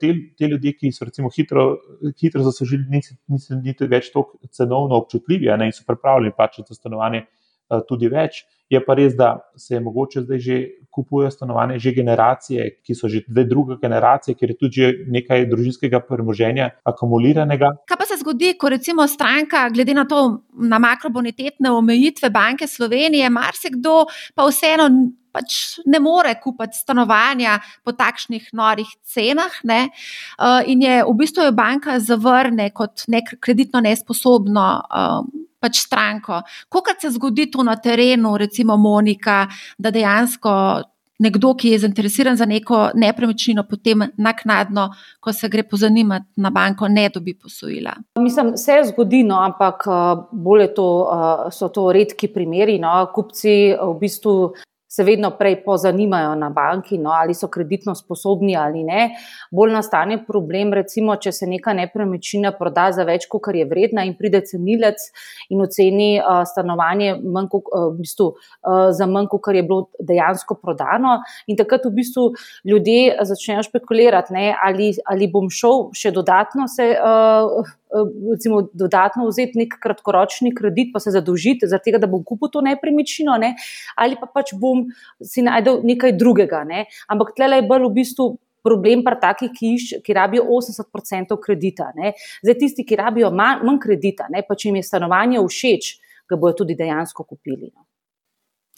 te, te ljudje, ki so recimo hitro, hitro zaslužili, niso, niti več tako cenovno občutljivi ne, in so pripravljeni plačati za stanovanje uh, tudi več. Je pa res, da se je mogoče zdaj že kupujejo stanovanje, že generacije, ki so že dve druge generacije, ker je tudi nekaj družinskega premoženja akumuliranega. Kaj pa se zgodi, ko recimo stranka, glede na to, na makrobonitetne omejitve Banke Slovenije, marsikdo pa vseeno pač ne more kupiti stanovanja po takšnih norih cenah. Ne? Uh, in je v bistvu jo banka zavrne kot nek kreditno nesposobno. Um, Pač stranko. Kako se zgodi to na terenu, recimo Monika, da dejansko nekdo, ki je zainteresiran za neko nepremičnino, potem naknadno, ko se gre pozanimati na banko, ne dobi posojila? Mislim, se zgodi, no, ampak bolje to, so to redki primeri. No. Kupci v bistvu se vedno prej pozanimajo na banki, no, ali so kreditno sposobni ali ne. Bolj nastane problem, recimo, če se neka nepremičnina proda za več, kot je vredna, in pride cenilec in oceni uh, stanovanje manj, uh, v bistvu, uh, za manj, kot je bilo dejansko prodano. In takrat v bistvu ljudje začnejo špekulirati, ne, ali, ali bom šel še dodatno se. Uh, Eh, recimo, dodatno vzeti nek kratkoročni kredit, pa se zadolžiti, zato da bom kupil to nepremičnino, ne? ali pa pač bom si najdel nekaj drugega. Ne? Ampak tle je bolj v bistvu. Problem pa takih, ki, iš, ki rabijo 80% kredita. Ne. Zdaj, tisti, ki rabijo manj, manj kredita, ne, pa če jim je stanovanje všeč, ga bodo tudi dejansko kupili. No.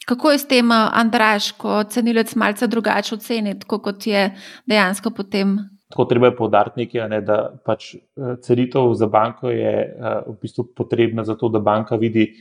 Kako je s tem, eh, Andraš, ko cenilec malce drugače oceni, kot je dejansko potem Tako treba je povdariti nekaj, ne, da pač eh, cenitev za banko je uh, v bistvu potrebna za to, da banka vidi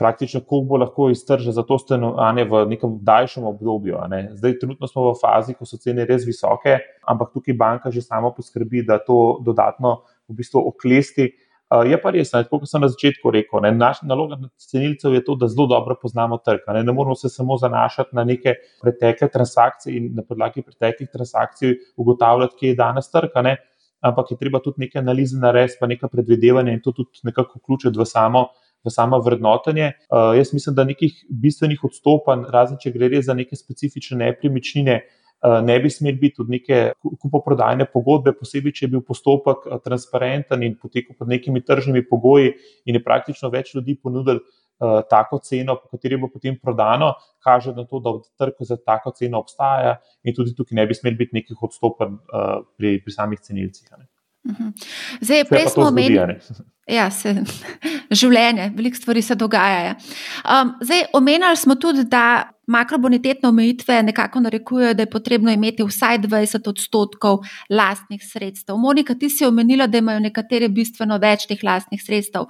praktično, koliko bo lahko iztržila za to stanovanje v nekem daljšem obdobju. Ne. Zdaj, trenutno smo v fazi, ko so cene res visoke, ampak tukaj banka že sama poskrbi, da to dodatno v bistvu oklesti. Uh, je pa res, kot sem na začetku rekel, ne, naša naloga cenilcev je to, da zelo dobro poznamo trg. Ne, ne moramo se samo zanašati na neke pretekle transakcije in na podlagi preteklih transakcij ugotavljati, kje je danes trg, ne, ampak je treba tudi neke analize narediti, pa neka predvidevanja in to tudi nekako vključiti v samo. V samo vrednotenje. Uh, jaz mislim, da nekih bistvenih odstopanj, razen če gre res za neke specifične nepremičnine, ne bi smeli biti tudi neke kupoprodajne pogodbe, posebej, če je bil postopek transparenten in potekal pod nekimi tržnimi pogoji in je praktično več ljudi ponudil tako ceno, po kateri bo potem prodano, kaže na to, da trg za tako ceno obstaja in tudi tukaj ne bi smeli biti nekih odstopanj pri, pri samih cenilcih. Mhm. Zdaj, prej smo omenili, ja, se, [LAUGHS] življenje, veliko stvari se dogajajo. Um, zdaj, omenjali smo tudi, da makrobonitetne omejitve nekako narekujejo, da je potrebno imeti vsaj 20 odstotkov lastnih sredstev. Monika, ti si omenila, da imajo nekateri bistveno več teh lastnih sredstev.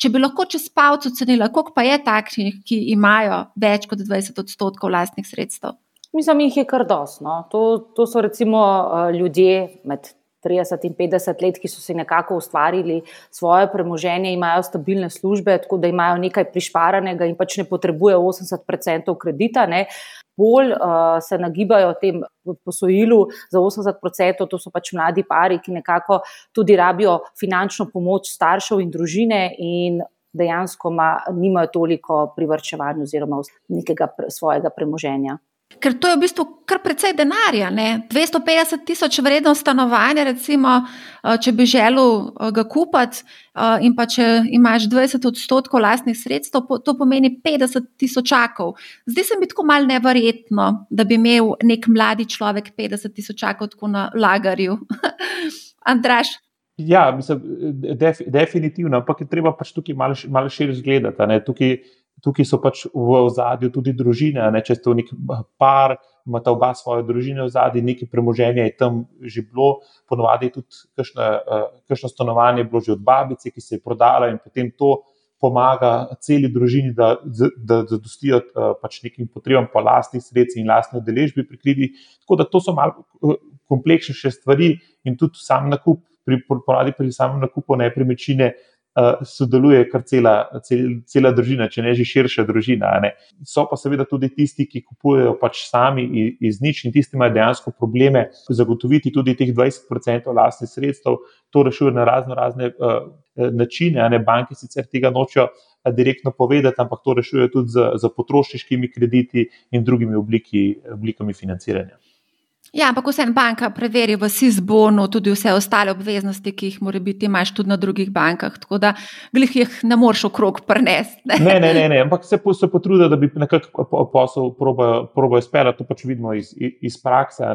Če bi lahko čez palec ocenila, koliko pa je takšnih, ki imajo več kot 20 odstotkov lastnih sredstev? Mislim, jih je kar dosno. To, to so recimo uh, ljudje med 30 in 50 let, ki so si nekako ustvarili svoje premoženje, imajo stabilne službe, tako da imajo nekaj prišparanega in pač ne potrebujejo 80% kredita. Ne. Bolj uh, se nagibajo tem posojilu za 80%, to so pač mladi pari, ki nekako tudi rabijo finančno pomoč staršev in družine. In Dejansko ma, nimajo toliko privrčevanja oziroma nekega svojega premoženja. Ker to je v bistvu kar precej denarja. Ne? 250 tisoč vredno stanovanje, recimo, eh, če bi želel eh, ga kupiti, eh, in pa če imaš 20 odstotkov lastnih sredstev, to pomeni 50 tisočakov. Zdi se mi tako mal neverjetno, da bi imel nek mladi človek 50 tisočakov tako na lagarju. [LAUGHS] Andraš. Ja, mislim, def, definitivno, ampak je treba pač tukaj malo, malo širše gledati. Tukaj, tukaj so pač v ozadju tudi družine. Ne? Če ste v nek par, imate oba svoje družine v zadnji, nekaj premoženja je tam že bilo, ponovadi je tudi kakšno uh, stanovanje bilo že od babice, ki se je prodala in potem to pomaga celi družini, da, da zadostijo pač nekim potrebam po lastnih sredstvih in lastni deležbi prikriti. Tako da to so malo kompleksnejše stvari in tudi sam nakup, pri, ponavadi pri samem nakupu nepremičnine. Uh, sodeluje kar cela, cel, cela družina, če ne že širša družina. So pa seveda tudi tisti, ki kupujejo pač sami iz, nič in tisti imajo dejansko probleme zagotoviti tudi teh 20% lastnih sredstev. To rešuje na razno razne uh, načine. Ne. Banke sicer tega nočejo direktno povedati, ampak to rešuje tudi z, z potrošniškimi krediti in drugimi obliki, oblikami financiranja. Ja, ampak vseeno banka preveri v SIS-bonu tudi vse ostale obveznosti, ki jih mora biti, imaš tudi na drugih bankah. Tako da glih jih ne moreš okrog prnesti. Ne? ne, ne, ne, ne, ampak se, se potrudijo, da bi nekako posel probojajo speljati, to pač vidimo iz, iz prakse.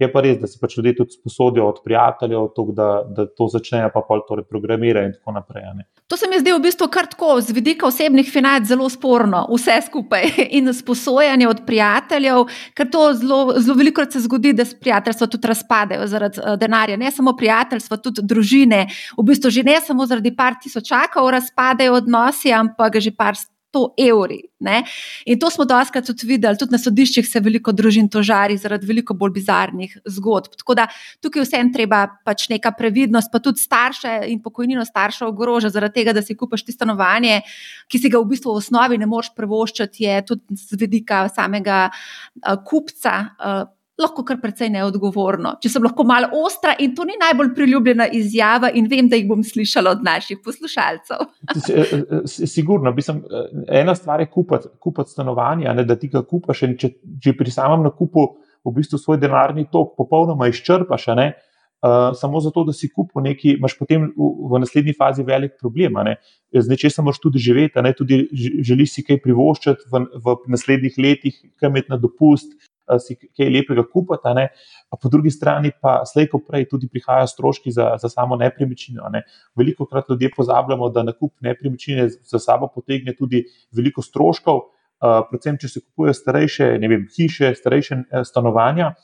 Je pa res, da se pač ljudje tudi sposodijo od prijateljev, tok, da, da to začnejo pa pol torej programirati in tako naprej. To se mi zdi v bistvu kar tako, z vidika osebnih financ, zelo sporno, vse skupaj in sposojanje od prijateljev, ker to zelo, zelo veliko se zgodi da se prijateljstva tudi razpadejo zaradi uh, denarja. Ne samo prijateljstva, tudi družine. V bistvu že ne samo zaradi par tisočakov razpadejo odnosi, ampak že par sto evri. Ne? In to smo doskrat tudi videli, tudi na sodiščih se veliko družin tožari zaradi veliko bolj bizarnih zgodb. Tako da tukaj vsem treba pač neka previdnost, pa tudi starše in pokojnino staršev ogroža zaradi tega, da si kupaš ti stanovanje, ki si ga v bistvu v osnovi ne moreš prevoščati, je tudi z vidika samega uh, kupca. Uh, lahko kar precej neodgovorno, če sem lahko malo ostra in to ni najbolj priljubljena izjava, in vem, da jih bom slišala od naših poslušalcev. Eh, eh, sigurno, mislim, eh, ena stvar je kupiti, kupiti stanovanje, ne, da ti ga kupaš in če, če pri samem nakupu v bistvu svoj denarni tok popolnoma izčrpaš. Ne, Uh, samo zato, da si kupil nekaj, imaš potem v, v naslednji fazi velik problem. Z nečesa moraš tudi živeti, ne? tudi želiš si kaj privoščiti v, v naslednjih letih, kaj imeti na dopust, si kaj lepega kupiti, ne? po drugi strani pa slejko prej tudi prihajajo stroški za, za samo nepremičnino. Ne? Veliko krat ljudje pozabljamo, da nakup nepremičnine za sabo potegne tudi veliko stroškov, uh, predvsem če se kupujejo starejše vem, hiše, starejše uh, stanovanja.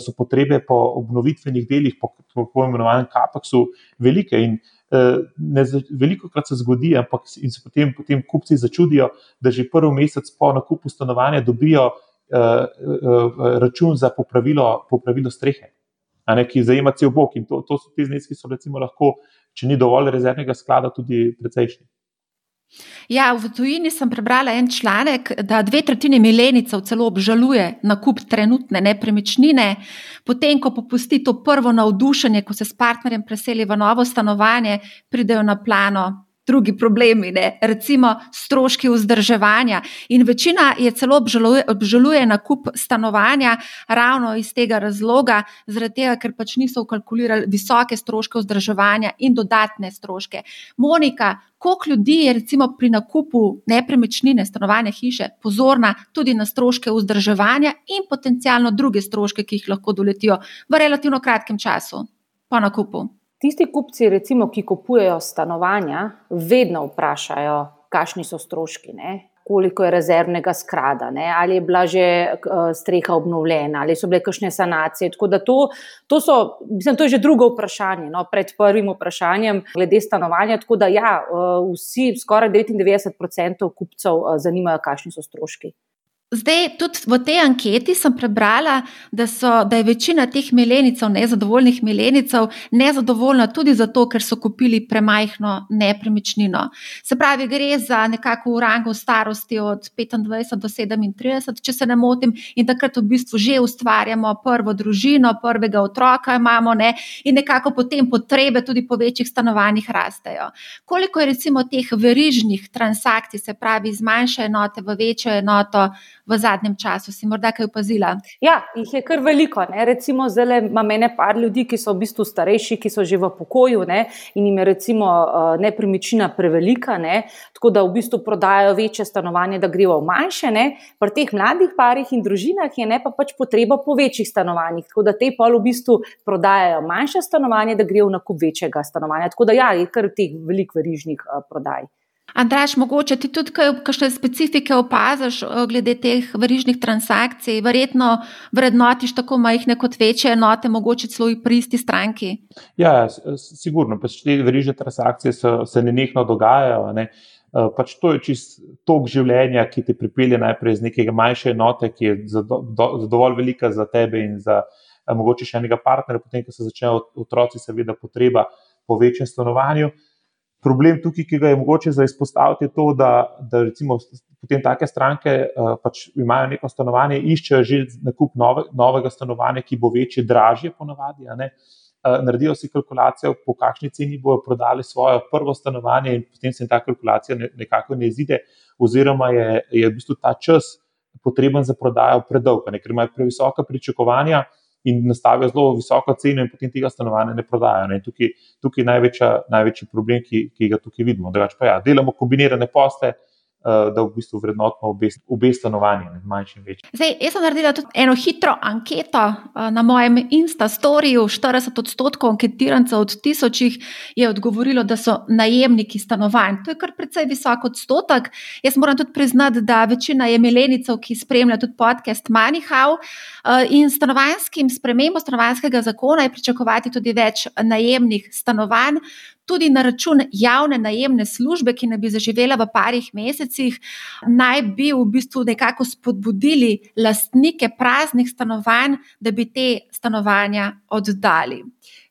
So potrebe po obnovitvenih delih, po tako imenovanem kapaksu, velike. In ne, veliko krat se zgodi, ampak se potem, potem kupci začudijo, da že prvi mesec po nakupu stanovanja dobijo uh, uh, račun za popravilo, popravilo strehe, ne, ki zajema cel bok. In to, to so ti zneski, ki so recimo lahko, če ni dovolj rezervnega sklada, tudi precejšnji. Ja, v tujini sem prebrala en članek, da dve tretjini milenicov celo obžaluje nakup trenutne nepremičnine, potem ko popusti to prvo navdušenje, ko se s partnerjem preseli v novo stanovanje, pridejo na plano drugi problemi, ne? recimo stroški vzdrževanja. In večina je celo obžaluje, obžaluje nakup stanovanja ravno iz tega razloga, tega, ker pač niso ukalkulirali visoke stroške vzdrževanja in dodatne stroške. Monika, koliko ljudi je recimo pri nakupu nepremičnine, stanovanja, hiše pozorna tudi na stroške vzdrževanja in potencialno druge stroške, ki jih lahko doletijo v relativno kratkem času po nakupu? Tisti kupci, recimo, ki kupujejo stanovanja, vedno vprašajo, kakšni so stroški, ne? koliko je rezervnega skrada, ne? ali je bila že uh, streha obnovljena, ali so bile kakšne sanacije. To, to, so, mislim, to je že drugo vprašanje, no? pred prvim vprašanjem glede stanovanja. Tako da ja, uh, vsi, skoraj 99% kupcev, uh, zanimajo, kakšni so stroški. Zdaj, tudi v tej anketi sem prebrala, da, so, da je večina teh milenicov, nezadovoljnih milenicov, nezadovoljna tudi zato, ker so kupili premajhno nepremičnino. Se pravi, gre za nekako v rangu starosti od 25 do 37, če se ne motim, in takrat v bistvu že ustvarjamo prvo družino, prvega otroka imamo ne, in nekako potem potrebe tudi po večjih stanovanjih rastejo. Koliko je recimo teh verižnih transakcij, se pravi, iz manjše enote v večjo enoto? V zadnjem času? Si morda kaj opazila? Ja, jih je kar veliko. Ne? Recimo, zdaj imamo mene par ljudi, ki so v bistvu starejši, ki so že v pokoju ne? in jim je recimo uh, nepremičnina prevelika, ne? tako da v bistvu prodajajo večje stanovanje, da grejo v manjše. Ne? Pri teh mladih parih in družinah je ne pa pač potreba po večjih stanovanjih, tako da te pa v bistvu prodajajo manjše stanovanje, da grejo v nakup večjega stanovanja. Tako da ja, je kar teh velik verižnih uh, prodaj. Andraš, mogoče ti tudi kakšne specifike opaziš eh, glede teh verižnih transakcij, verjetno vrednotiš tako majhne kot večje enote, mogoče celo pri isti stranki. Ja, sigurno, pač te verižne transakcije so, se nenehno dogajajo. Ne? Eh, pač to je čist tok življenja, ki te pripelje najprej iz neke manjše enote, ki je dovolj velika za tebe in za eh, mogoče še enega partnerja, potem, ko se začnejo otroci, seveda potreba po večjem stanovanju. Problem tukaj, ki ga je mogoče za izpostaviti, je to, da, da recimo potem take stranke uh, pač imajo neko stanovanje, iščejo že nakup nove, novega stanovanja, ki bo večje, dražje, ponavadi. Uh, naredijo si kalkulacijo, po kakšni ceni bodo prodali svoje prvo stanovanje, in potem se jim ta kalkulacija ne, nekako ne izide, oziroma je, je v bistvu ta čas potreben za prodajo predolg, ker imajo previsoka pričakovanja in nastavijo zelo visoko ceno, in potem tega stanovanja ne prodajo. Ne. Tukaj, tukaj je največja, največji problem, ki, ki ga tukaj vidimo. Drugač pa ja, delamo kombinirane posle. Eh, da v bistvu vrednotimo obe, obe stanovanji, manjši in večji. Zdaj, jaz sem naredila tudi eno hitro anketo eh, na mojem Insta-storju. 40 odstotkov anketirancev od tisočih je odgovorilo, da so najemniki stanovanj. To je kar precej visok odstotek. Jaz moram tudi priznati, da večina je milenicov, ki spremlja tudi podcast Manihau. Eh, in stanovanjskim spremembom stanovanjskega zakona je pričakovati tudi več najemnih stanovanj tudi na račun javne najemne službe, ki naj bi zaživela v parih mesecih, naj bi v bistvu nekako spodbudili lastnike praznih stanovanj, da bi te stanovanja oddali.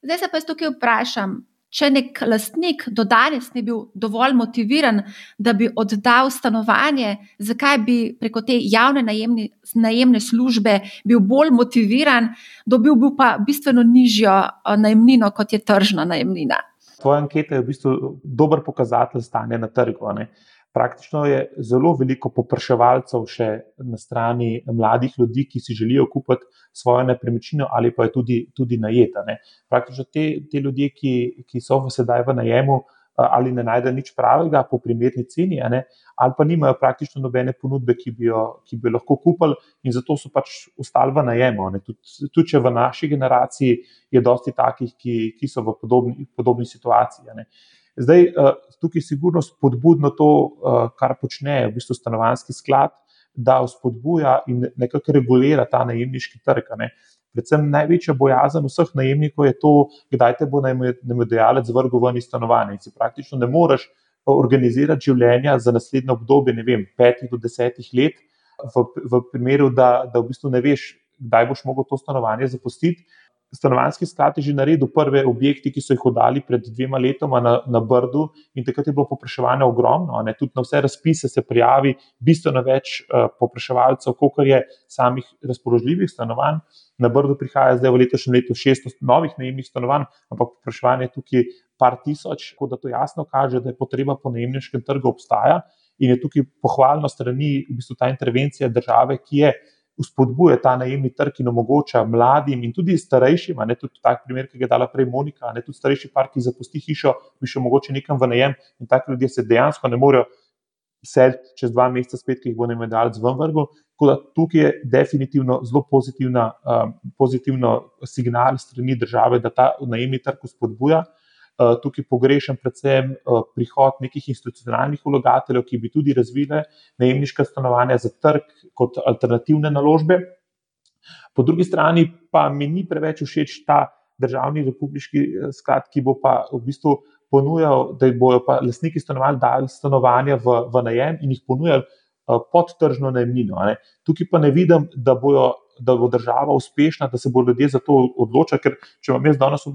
Zdaj se pa jaz tukaj vprašam. Če nek lastnik do danes ni bil dovolj motiviran, da bi oddal stanovanje, zakaj bi preko te javne najemne, najemne službe bil bolj motiviran, dobil bi pa bistveno nižjo eh, najemnino, kot je tržna najemnina? Tvoja anketa je v bistvu dober pokazatelj stanja na trgu. Ne? Praktično je zelo veliko popraševalcev še na strani mladih ljudi, ki si želijo kupiti svojo nepremičnino ali pa je tudi, tudi najeta. Ne? Praktično te, te ljudje, ki, ki so sedaj v najemu, ali ne najde nič pravega po primerni ceni, ali pa nimajo praktično nobene ponudbe, ki bi jo, ki bi jo lahko kupili, in zato so pač ostali v najemu. Tudi, tudi če v naši generaciji je dosti takih, ki, ki so v podobni, podobni situaciji. Zdaj, tukaj je sigurno spodbudno to, kar počne v bistvu stanovanski sklad, da spodbuja in nekako regulira ta najemniški trg. Predvsem največja bojazen vseh najemnikov je to, kdaj te bo najmodajalec vrgel ven iz stanovanja. Si praktično ne moreš organizirati življenja za naslednjo obdobje, ne vem, petih do desetih let, v, v primeru, da, da v bistvu ne veš, kdaj boš mogel to stanovanje zapustiti. Stanovanski sklad je že naredil prve objekte, ki so jih oddali pred dvema letoma na, na Brdu, in takrat je bilo popraševanje ogromno. Ne? Tudi na vse razpise se prijavi bistveno več uh, popraševalcev, kot je samih razpoložljivih stanovanj. Na Brdu prihaja zdaj v letošnjem letu 600 novih najemnih stanovanj, ampak popraševanje je tukaj par tisoč, tako da to jasno kaže, da je potreba po najemniškem trgu obstaja. In je tukaj pohvalno strani v bistvu ta intervencija države, ki je spodbuja ta najemni trg in omogoča mladim in tudi starejšim, ne tudi tak primer, ki ga je dala prej Monika, ne tudi starejši par, ki zapusti hišo, bi še mogoče nekam v najem in taki ljudje se dejansko ne morejo seliti čez dva meseca spet, ki jih bo najmedalc v vrgu. Tako da tukaj je definitivno zelo pozitivna, um, pozitivno signal strani države, da ta najemni trg spodbuja. Eh, tukaj pogrešam predvsem eh, prihod nekih institucionalnih vlagateljev, ki bi tudi razvile najemniška stanovanja za trg kot alternativne naložbe. Po drugi strani pa mi ni preveč všeč ta državni republiški eh, sklad, ki bo pa v bistvu ponujal, da bojo pa lastniki stanovanj dali stanovanja v, v najem in jih ponujali pod tržno najemnino. Tukaj pa ne vidim, da bojo da bo država uspešna, da se bo ljudje za to odločili. Ker če vam jaz danes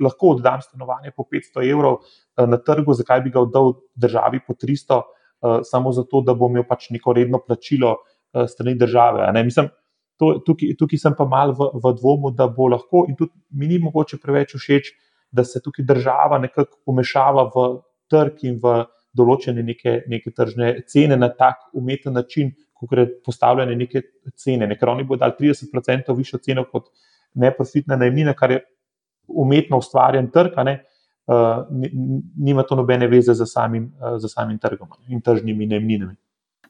lahko oddam stanovanje po 500 evrov eh, na trgu, zakaj bi ga oddal državi po 300, eh, samo zato, da bom imel pač neko redno plačilo eh, strani države. Mislim, to, tukaj, tukaj sem pa mal v, v dvomu, da bo lahko in tudi mi ni mogoče preveč všeč, da se tukaj država nekako umešava v trg in v določene neke, neke tržne cene na tak umeten način, kot je postavljanje neke cene. Ker oni bodo dali 30% višjo ceno kot neprofitna najemnina, kar je umetno ustvarjen trg, uh, nima to nobene veze z samim, uh, samim trgom in tržnimi najemninami.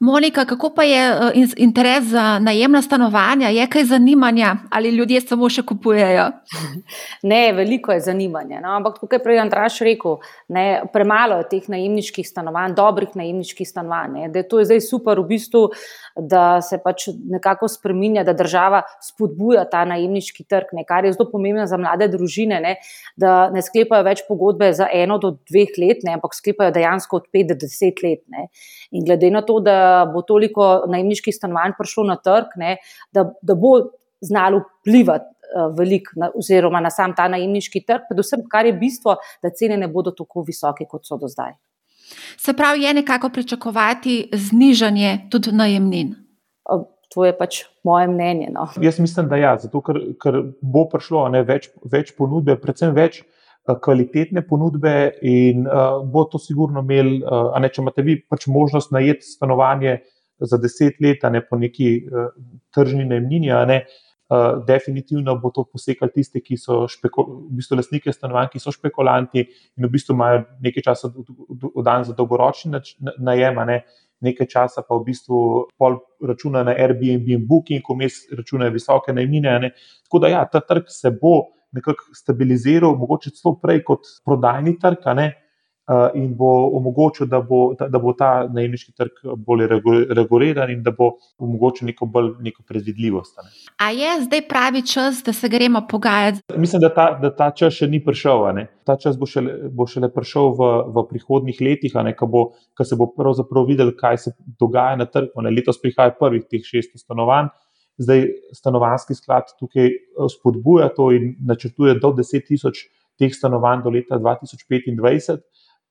Monika, kako pa je eh, interes za najemna stanovanja? Je kaj zanimanja ali ljudje samo še kupujejo? [LAUGHS] Ne, veliko je zanimanja. No? Ampak, kot je prej Andraš rekel, ne, premalo je teh najemniških stanovanj, dobrih najemniških stanovanj. Ne? Da je to zdaj super, v bistvu, da se pač nekako spremenja, da država spodbuja ta najemniški trg, ne? kar je zelo pomembno za mlade družine, ne? da ne sklepajo več pogodbe za eno do dveh let, ne? ampak sklepajo dejansko od pet do deset let. Ne? In glede na to, da bo toliko najemniških stanovanj prišlo na trg, ne, da, da bo znalo vplivati uh, veliko, na, oziroma na sam ta najemniški trg, predvsem, kar je bistvo, da cene ne bodo tako visoke, kot so do zdaj. Se pravi, je nekako pričakovati znižanje tudi najemnin. To je pač moje mnenje. No. Jaz mislim, da ja, zato ker, ker bo prišlo ne, več, več ponudbe, predvsem več Eh, kvalitetne ponudbe in uh, bo to sigurno imel, uh, ne, če imate vi pač možnost najeti stanovanje za deset let, ne po neki uh, tržni najemnini, ne, uh, definitivno bo to posekal tiste, ki so špeko, v bistvu lastnike stanovanj, ki so špekulanti in v bistvu imajo nekaj časa v dan za dolgoročni najem, ne, nekaj časa pa v bistvu pol računa na Airbnb in Booking, ko mes računajo visoke najemnine. Tako da ja, ta trg se bo nekako stabiliziral, mogoče celo prej kot prodajni trg, ne, in bo omogočil, da bo, da bo ta najemniški trg bolj reguliran in da bo omogočil neko bolj neko predvidljivost. Ne. A je zdaj pravi čas, da se gremo pogajati? Mislim, da ta, da ta čas še ni prišel. Ne. Ta čas bo šele, bo šele prišel v, v prihodnih letih, ko se bo pravzaprav videl, kaj se dogaja na trgu. Letos prihaja prvih teh 600 stanovanj. Zdaj, stanovanski sklad tukaj eh, spodbuja to in načrtuje do 10 tisoč teh stanovanj do leta 2025.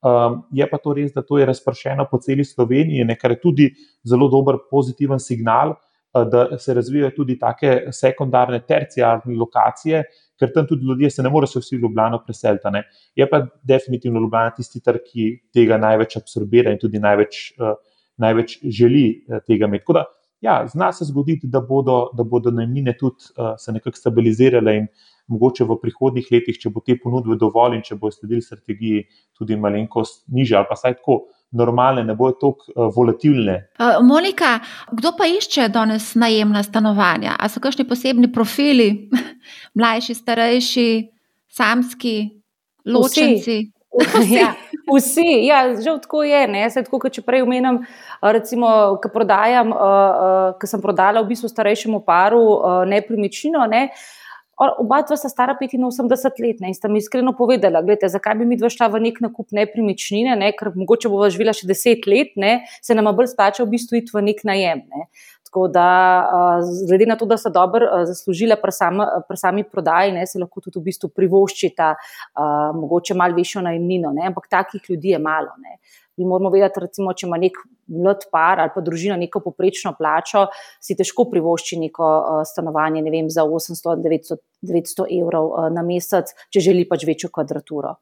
Um, je pa to res, da to je razpršeno po celi Sloveniji, kar je tudi zelo dober pozitiven signal, uh, da se razvijajo tudi take sekundarne, terciarne lokacije, ker tam tudi ljudje se ne morejo vsi v Ljubljano preseliti. Ne. Je pa definitivno Ljubljana tisti trg, ki tega največ absorbira in tudi največ, uh, največ želi uh, tega imeti. Tako da ja, zna se zgoditi, da bodo, da bodo najmnine tudi uh, se nekako stabilizirale in mogoče v prihodnih letih, če bo te ponudbe dovolj in če bo sledili strategiji, tudi malenkost nižje ali pa saj tako. Normalne, ne bojo tako uh, volatilne. Monika, kdo pa išče danes najemna stanovanja? Ali so kakšni posebni profili, [LAUGHS] mlajši, starejši, samski, ločenci? Vsi. Vsi. Ja, vsi, ja, žal tako je. Tako, če prej omenjam, recimo, ko prodajam, uh, uh, ko sem prodala v bistvu starejšemu paru uh, nepremičnino, ne, Oba dva sta stara 85 let ne, in sta mi iskreno povedala, gledajte, zakaj bi mi dva šla v nek nakup nepremičnine, ne, ker mogoče bova živela še 10 let, ne, se nam bolj splača v bistvu iti v nek najem. Ne. Tako da, glede na to, da so dobro zaslužile pri, sam, pri sami prodaji, ne, se lahko tudi v bistvu privoščita mogoče malo višjo najemnino, ampak takih ljudi je malo. Ne mi moramo vedeti, recimo, če ima nek mlad par ali pa družina neko poprečno plačo, si težko privošči neko uh, stanovanje ne vem, za 800-900 evrov uh, na mesec, če želi pač večjo kvadraturo.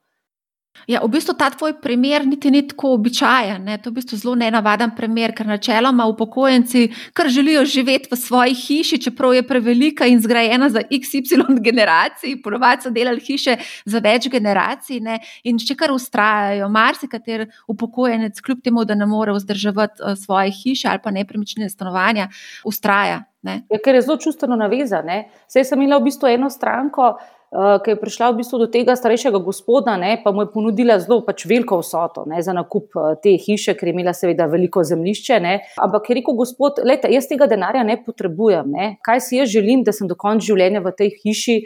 Ja, v bistvu ta tvoj primer niti ni tako običajen. Ne? To je v bistvu zelo nenavaden primer, ker načeloma upokojenci kar želijo živeti v svoji hiši, čeprav je prevelika in zgrajena za XY generacij, ponovadi so delali hiše za več generacij ne? in še kar ustrajajo. Marsikater upokojenec, kljub temu, da ne more vzdrževati uh, svoje hiše ali pa nepremičnine stanovanja, ustraja. Ja, ker je zelo čustveno navezan. Sej sem imela v bistvu eno stranko. Eh, ki je prišla v bistvu do tega starejšega gospoda, ne, pa mu je ponudila zelo pač veliko vsoto ne, za nakup eh, te hiše, ker je imela seveda veliko zemljišče. Ne. Ampak je rekel gospod, lejte, jaz tega denarja ne potrebujem. Ne. Kaj si jaz želim, da sem do konca življenja v tej hiši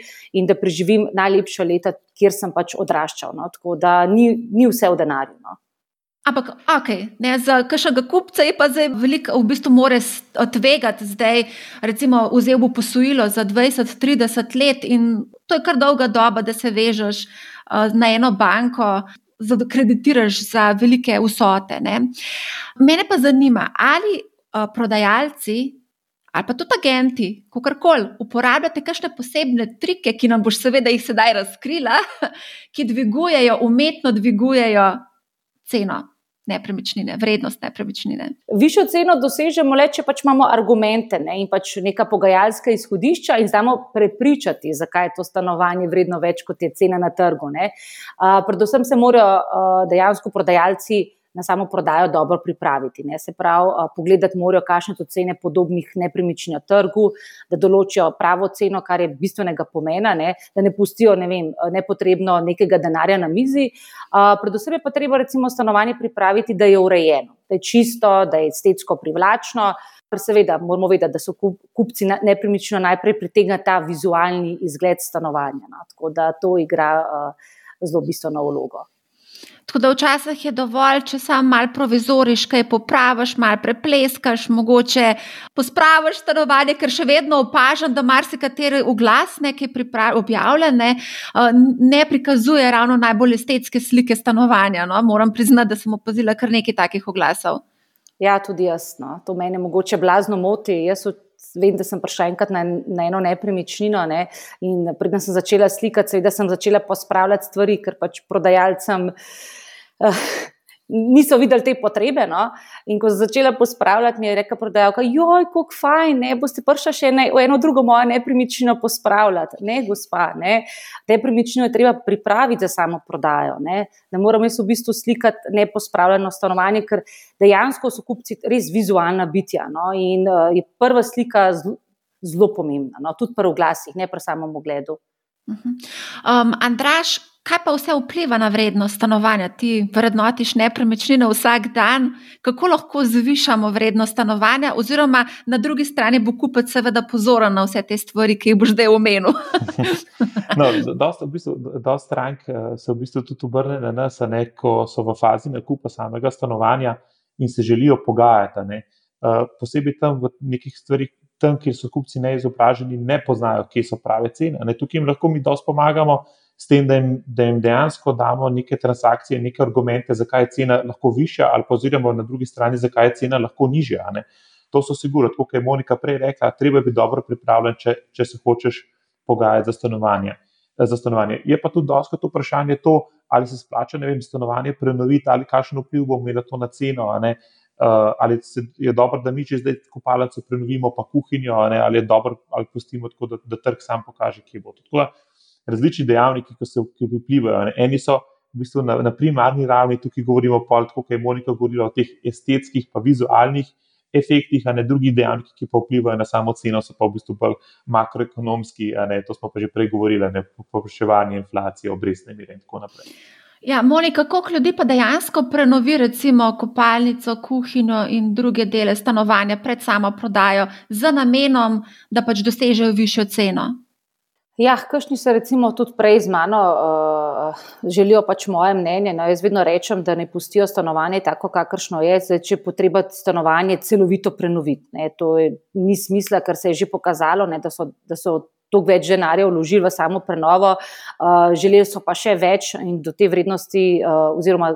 in da preživim najlepša leta, kjer sem pač odraščal. No. Tako da ni, ni vse v denarju. No. Ampak, ok, ne, za kakšnega kupca je pa zdaj veliko, v bistvu, more tvegati. Zdaj, recimo, vzel bo posojilo za 20-30 let in to je kar dolga doba, da se vežeš uh, na eno banko, da kreditiraš za velike vsote. Ne. Mene pa zanima, ali uh, prodajalci ali pa tudi agenti, kakorkoli, uporabljate kakšne posebne trike, ki nam boš seveda jih sedaj razkrila, [LAUGHS] ki dvigujejo, umetno dvigujejo ceno nepremičnine, vrednost nepremičnine. Višjo ceno dosežemo le, če pač imamo argumente ne, in pač neka pogajalska izhodišča in znamo prepričati, zakaj je to stanovanje vredno več kot je cena na trgu. Uh, predvsem se morajo uh, dejansko prodajalci na samo prodajo dobro pripraviti. Ne. Se pravi, pogledati morajo, kakšne so cene podobnih nepremičnin na trgu, da določijo pravo ceno, kar je bistvenega pomena, ne. da ne pustijo ne vem, nepotrebno nekega denarja na mizi. Predvsem je pa treba recimo stanovanje pripraviti, da je urejeno, da je čisto, da je estetsko privlačno. Seveda, moramo vedeti, da so kupci nepremično najprej pritegnili ta vizualni izgled stanovanja. No. Tako da to igra uh, zelo bistveno vlogo. Tako da včasih je dovolj, če samo malo provizoriš, kaj popraviš, malo prepleskaš, mogoče pospraviš stanovanje, ker še vedno opažam, da marsikateri oglas, ki je objavljen, ne, ne prikazuje ravno najbolj estetske slike stanovanja. No? Moram priznati, da sem opazila kar nekaj takih oglasov. Ja, tudi jaz. No. To meni mogoče blazno moti. Jaz vem, da sem prišla enkrat na, na eno nepremičnino ne, in predtem sem začela slikati, da sem začela pospravljati stvari, ker pač prodajalcem. Uh, niso videli te potrebe. No? In ko so začela pospravljati, mi je rekla prodajalka: Joj, kako fajn, ne boste prišli še ne, eno drugo mojo nepremičnino pospravljati. Ne, gospa, ne. Nepremičnino je treba pripraviti za samo prodajo. Ne, ne moramo jaz v bistvu slikati nepospravljeno stanovanje, ker dejansko so kupci res vizualna bitja. No? In uh, je prva slika zelo, zelo pomembna, no? tudi pri oglasih, ne pri samem ogledu. Um, Andraš, kaj pa vse vpliva na vrednost stanovanja? Ti vrednotiš nepremičnine vsak dan, kako lahko zvišamo vrednost stanovanja, oziroma na drugi strani bo kupec seveda pozoren na vse te stvari, ki jih boš zdaj omenil. [LAUGHS] no, dosta, v bistvu, dosta strank eh, se v bistvu tudi obrne na nas, ne, ko so v fazi nakupa samega stanovanja in se želijo pogajati. Ne. Uh, posebej tam v nekih stvarih, tam, kjer so kupci neizobraženi, ne poznajo, kje so prave cene. Ne, tukaj jim lahko mi dosto pomagamo, s tem, da jim, da jim dejansko damo neke transakcije, neke argumente, zakaj je cena lahko višja, ali pa oziroma na drugi strani, zakaj je cena lahko nižja. Ne. To so sigurno, kot je Monika prej rekla, treba biti dobro pripravljen, če, če se hočeš pogajati za stanovanje. Za stanovanje. Je pa tudi to vprašanje, to, ali se splača vem, stanovanje prenoviti, ali kakšen vpliv bo imelo to na ceno. Uh, ali je dobro, da mi če zdaj kopalnico prenovimo, pa kuhinjo, ali je dobro, ali pustimo tako, da, da trg sam pokaže, kje bo. Tako da različni dejavniki, ki se ki vplivajo. Ne. Eni so v bistvu na, na primarni ravni, tukaj govorimo pol, tako kot je Monika govorila o teh estetskih, pa vizualnih. Efektih, a ne drugi dejavniki, ki pa vplivajo na samo ceno, so pa v bistvu bolj makroekonomski, ne, to smo pa že prej govorili, ne popraševanje, inflacija, obrestne mere in tako naprej. Ja, Monika, koliko ljudi pa dejansko prenovi, recimo, kopalnico, kuhinjo in druge dele stanovanja pred samo prodajo, z namenom, da pač dosežejo višjo ceno? Ja, kakšni se recimo tudi prej z mano uh, želijo pač moje mnenje. No, jaz vedno rečem, da ne pustijo stanovanje tako, kakršno je, zdaj, če potreba stanovanje celovito prenoviti. Ne, to je, ni smisla, ker se je že pokazalo, ne, da, so, da so toliko več denarja vložili v samo prenovo, uh, želeli so pa še več in do te vrednosti, uh, oziroma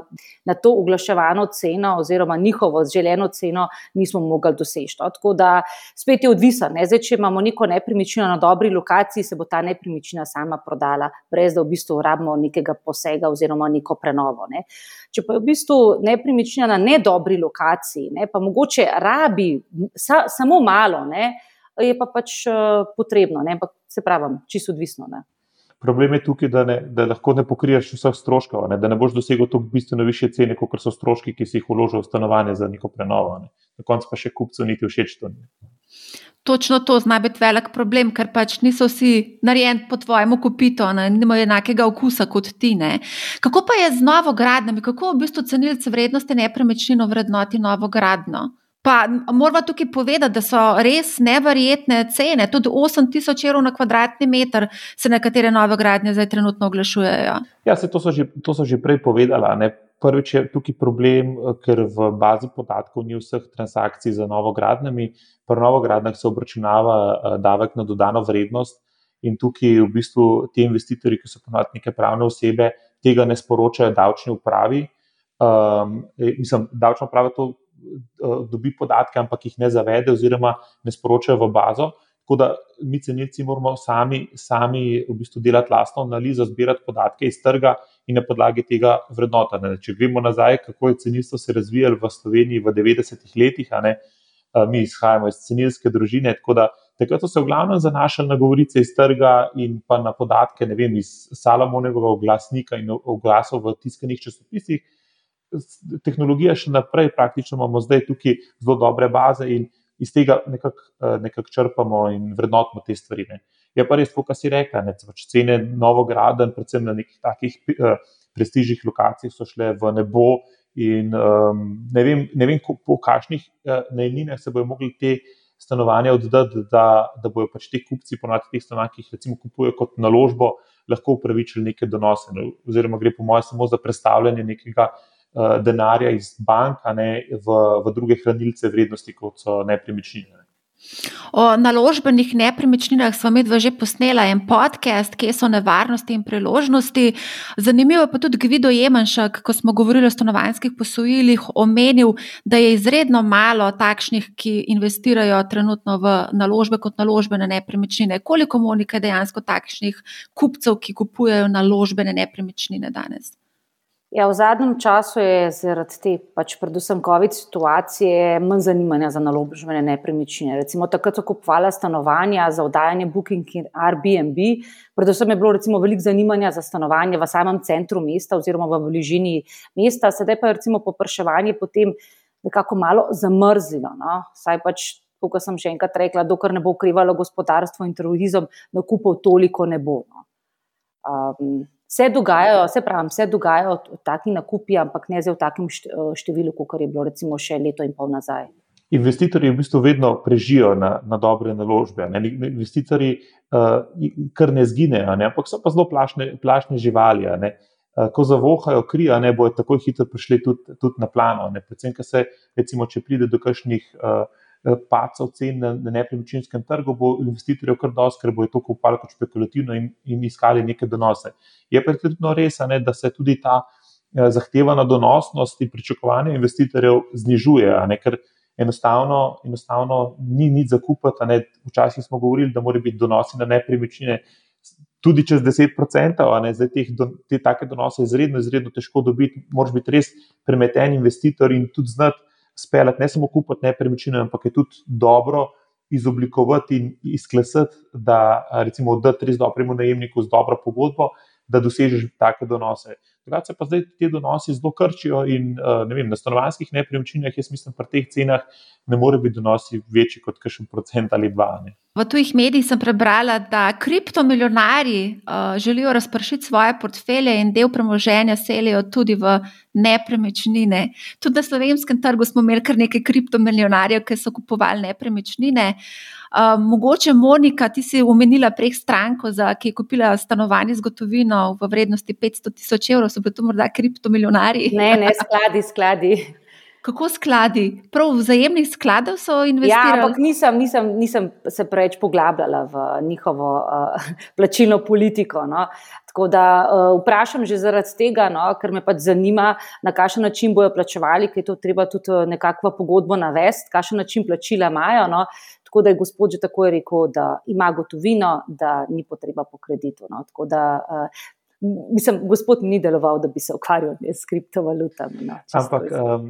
na to oglaševano ceno, oziroma njihovo želeno ceno, nismo mogli doseči. No. Tako da spet je odvisno. Ne? Zdaj, če imamo neko nepremičnino na dobri lokaciji, se bo ta nepremičnina sama prodala, brez da v bistvu rabimo nekega posega oziroma neko prenovo. Ne? Če pa je v bistvu nepremičnina na nedobri lokaciji, ne? pa mogoče rabi sa, samo malo. Ne? Je pa pač uh, potrebno, ne? ampak se pravi, čisto odvisno. Ne? Problem je tukaj, da, ne, da lahko ne pokriješ vseh stroškov, ne? da ne boš dosegel tako bistveno više cene, kot so stroški, ki si jih vložil v stanovanje za neko prenovo. Ne? Na koncu pa še kupcu niti všeč to. Ne? Točno to zna biti velik problem, ker pač niso vsi narejeni po tvojemu kupitu, nimajo enakega okusa kot ti. Ne. Kako pa je z novo gradnjo, kako v bistvu cenilce vrednosti nepremičnino vrednoti novo gradnjo? Pa moramo tukaj povedati, da so res neverjetne cene. Tudi 8000 evrov na kvadratni meter se nekatere nove gradnje zdaj trenutno oglašujejo. Ja, se to so že, to so že prej povedala. Ne? Prvič je tukaj problem, ker v bazi podatkov ni vseh transakcij za novo gradnjami. Pri novo gradnjah se obračunava eh, davek na dodano vrednost in tukaj v bistvu ti investitorji, ki so ponovadi neke pravne osebe, tega ne sporočajo davčni upravi. Um, mislim, davčna uprava to Eh, dobi podatke, ampak jih ne zavede, oziroma ne sporočajo v bazo. Tako da mi, cenilci, moramo sami, sami v bistvu delati lastno analizo, zbirati podatke iz trga in na podlagi tega vrednotiti. Če gremo nazaj, kako je cenilstvo se razvijalo v Sloveniji v 90-ih letih, ne, eh, mi izhajamo iz cenilske družine. Takrat so se v glavnem zanašali na govorice iz trga in pa na podatke vem, iz Salomonovega oglasnika in oglasov v tiskanih časopisih tehnologija še naprej, praktično imamo zdaj tukaj zelo dobre baze in iz tega nekako eh, nekak črpamo in vrednotimo te stvari. Ne. Je pa res, kot si rekla, ne, pač cene novograden, predvsem na nekih takih uh, prestižnih lokacijah, so šle v nebo. In um, ne vem, ne vem po, kakšnih uh, najninah se bodo mogli te stanovanja oddati, da, da bodo pač ti kupci, ponovadi teh stanovanj, ki jih recimo kupujejo kot naložbo, lahko upravičili neke donose. No, oziroma, gre po mojem samo za predstavljanje nekega Eh, denarja iz banka ne, v, v druge hranilce vrednosti, kot so nepremičnine. O naložbenih nepremičninah smo mi dva že posnela en podcast, kje so nevarnosti in priložnosti. Zanimivo je pa tudi Gvido Jemanšek, ko smo govorili o stanovanjskih posojilih, omenil, da je izredno malo takšnih, ki investirajo trenutno v naložbe kot naložbene nepremičnine. Koliko Monika je dejansko takšnih kupcev, ki kupujejo naložbene nepremičnine danes? Ja, v zadnjem času je zaradi te, pač predvsem COVID situacije, manj zanimanja za naložbene nepremičnine. Recimo, takrat so kupovali stanovanja za oddajanje Booking in Airbnb, predvsem je bilo recimo, veliko zanimanja za stanovanje v samem centru mesta oziroma v bližini mesta, sedaj pa je recimo popraševanje potem nekako malo zamrzlo. No? Saj pač, kot sem še enkrat rekla, dokler ne bo ukrivalo gospodarstvo in terorizem, nakupov toliko ne bo. No? Um, Se dogajajo, se pravi, se dogajajo taki nakupi, ampak ne zdaj v takem številu, kot je bilo recimo še leto in pol nazaj. Investitorji v bistvu vedno prežijo na, na dobre naložbe. Ne? Investitorji uh, kar ne zginejo, ne? ampak so pa zelo plašne, plašne živali. Uh, ko zavohajo kri, ne bojo tako hitro prišli tudi, tudi na plano. Ne? Predvsem, se, recimo, če pride do kakšnih uh, Eh, pacov cen na, na nepremičninskem trgu, bo investitorjev kar dosti, ker bo to kupali kot špekulativno in, in iskali neke donose. Je pa tudi res, ne, da se tudi ta eh, zahtevana donosnost in pričakovanje investitorjev znižuje, ne, ker enostavno, enostavno ni nič zakupati. Včasih smo govorili, da morajo biti donosi na nepremičnine. Tudi čez 10%, a ne zdaj teh, te take donose, izredno, izredno težko dobiti, moraš biti res premeten investitor in tudi znati speljati, ne samo kupiti nepremičnine, ampak je tudi dobro izoblikovati in izklesati, da recimo oddati res dobremu najemniku z dobro pogodbo, da dosežeš take donose. Takrat se pa zdaj ti donosi zelo krčijo in vem, na stanovanjskih nepremičninah, jaz mislim, pri teh cenah ne more biti donosi večji kot kakšen procent ali dva. Ne. V tujih medijih sem prebrala, da kriptomilionari uh, želijo razpršiti svoje portfelje in del premoženja selijo tudi v nepremičnine. Tudi na slovenskem trgu smo imeli kar nekaj kriptomilionarjev, ki so kupovali nepremičnine. Uh, mogoče, Monika, ti si omenila prek stranko, za, ki je kupila stanovanje z gotovino v vrednosti 500 tisoč evrov, so bili to morda kriptomilionari? Ne, ne, skladi, skladi. Kako skladi? Prav vzajemnih skladov so investirali? Ja, ampak nisem, nisem, nisem se preveč poglabljala v njihovo uh, plačilno politiko. No. Tako da uh, vprašam že zaradi tega, no, ker me pač zanima, na kakšen način bojo plačevali, ker je to treba tudi eh, nekakvo pogodbo navesti, kakšen način plačila imajo. No. Tako da je gospod že takoj rekel, da ima gotovino, da ni potreba po kreditu. No. Tako da uh, mislim, gospod ni deloval, da bi se ukvarjal s kriptovalutami. No, Ampak. Um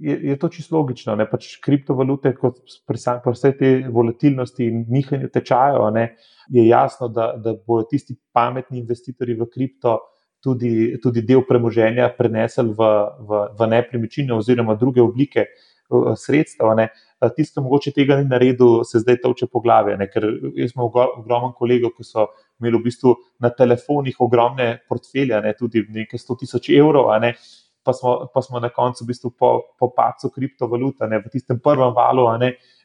je, je to čisto logično. Ne? Pač kriptovalute, kot pri vse te volatilnosti in nihanju tečajev, je jasno, da, da bodo tisti pametni investitorji v kripto tudi, tudi del premoženja prenesli v, v, v nepremičnine oziroma druge oblike sredstev. Tisti, ki mogoče tega ni naredil, se zdaj toče po glavi. Ne? Ker smo ogromno kolegov, ki so imeli v bistvu na telefonih ogromne portfelje, ne? tudi nekaj 100 tisoč evrov pa smo, pa smo na koncu, v bistvu, po, po pacu kriptovalute, v tistem prvem valu,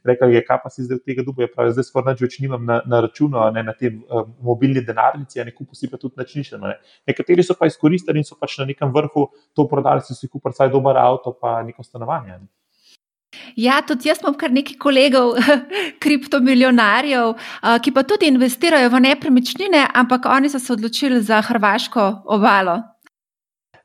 rekli, je, kaj pa si zdaj od tega dubuje. Pravi, zdaj skoraj več nimam na, na računu, ne, na tem uh, mobilni denarnici, ne kupu si pa tudi načnišeno. Ne. Nekateri so pa izkoristili in so pač na nekem vrhu to prodali, si si kupili vsaj dober avto, pa neko stanovanje. Ne. Ja, tudi jaz imam kar nekaj kolegov, [LAUGHS] kriptomilionarjev, ki pa tudi investirajo v nepremičnine, ampak oni so se odločili za Hrvaško obalo.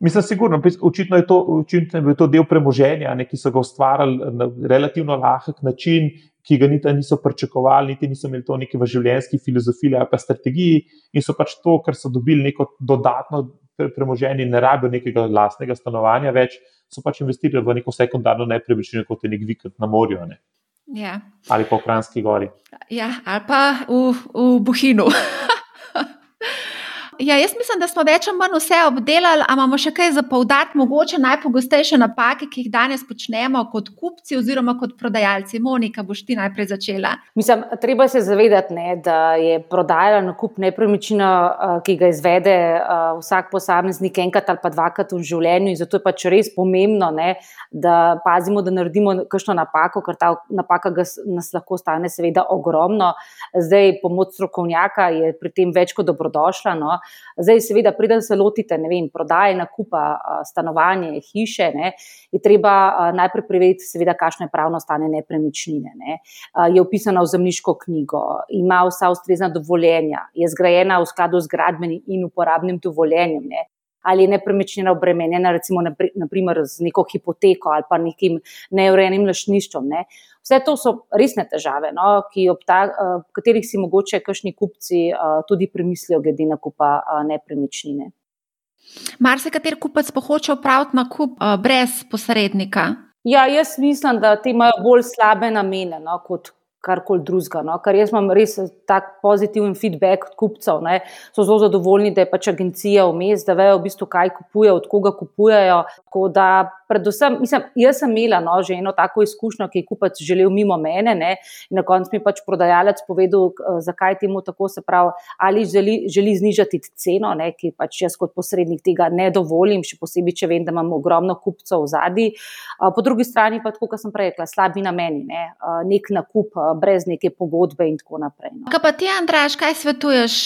Mislim, sigurno, očitno je to, očitno je to del premoženja, ne, ki so ga ustvarjali na relativno lahek način, ki ga niti niso pričakovali, niti niso imeli to neke v življenjski filozofiji ali pa strategiji, in so pač to, ker so dobili neko dodatno premoženje ne rabijo nekega lastnega stanovanja več, so pač investirali v neko sekundarno nepremičnino, kot je nek vikend na morju. Ne. Ja. Ali pa v Kranski gori. Ja, ali pa v, v Buhinu. [LAUGHS] Ja, jaz mislim, da smo več ali manj vse obdelali, ali imamo še kaj za povdariti, mogoče najpogostejše napake, ki jih danes počnemo kot kupci oziroma kot prodajalci. Monika, boš ti najprej začela. Mislim, treba se zavedati, ne, da je prodaja na kup nepremičnina, ki ga izvede vsak posameznik enkrat ali pa dvakrat v življenju, in zato je pač res pomembno, ne, da pazimo, da naredimo kakšno napako, ker ta napaka nas lahko stane, seveda, ogromno. Zdaj, pomoč strokovnjaka je pri tem več kot dobrodošla. No. Zdaj, seveda, preden se lotite vem, prodaje, nakupa stanovanja, hiše, ne, je treba najprej preveriti, seveda, kakšno je pravno stanje nepremičnine. Ne. Je upisana v zemljiško knjigo, ima vsa ustrezna dovoljenja, je zgrajena v skladu z gradbenim in uporabnim dovoljenjem. Ne ali je nepremičnina obremenjena, recimo, naprimer, z neko hipoteko ali pa nekim neurejenim lašništvom. Ne. Vse to so resne težave, no, ki ob ta, uh, katerih si mogoče kakšni kupci uh, tudi premislijo, glede na kupa uh, nepremičnine. Mar se kater kupec hoče opraviti na kup uh, brez posrednika? Ja, jaz mislim, da ti imajo bolj slabe namene no, kot, karkoli drugega. No? Ker jaz imam res tak pozitiven feedback od kupcev, ne? so zelo zadovoljni, da je pač agencija vmes, da vejo v bistvu, kaj kupujejo, od koga kupujejo. Tako da predvsem, mislim, jaz sem imela no, že eno tako izkušnjo, ki je kupec želel mimo mene. Ne, na koncu mi pač prodajalec povedal, zakaj temu tako se pravi, ali želi, želi znižati ceno, ne, ki pač jaz kot posrednik tega ne dovolim, še posebej, če vem, da imam ogromno kupcev v zadnji. Po drugi strani pa, kot sem prej rekla, slabi na meni, ne, nek nakup brez neke pogodbe in tako naprej. No. Kaj pa ti, Andraš, kaj svetuješ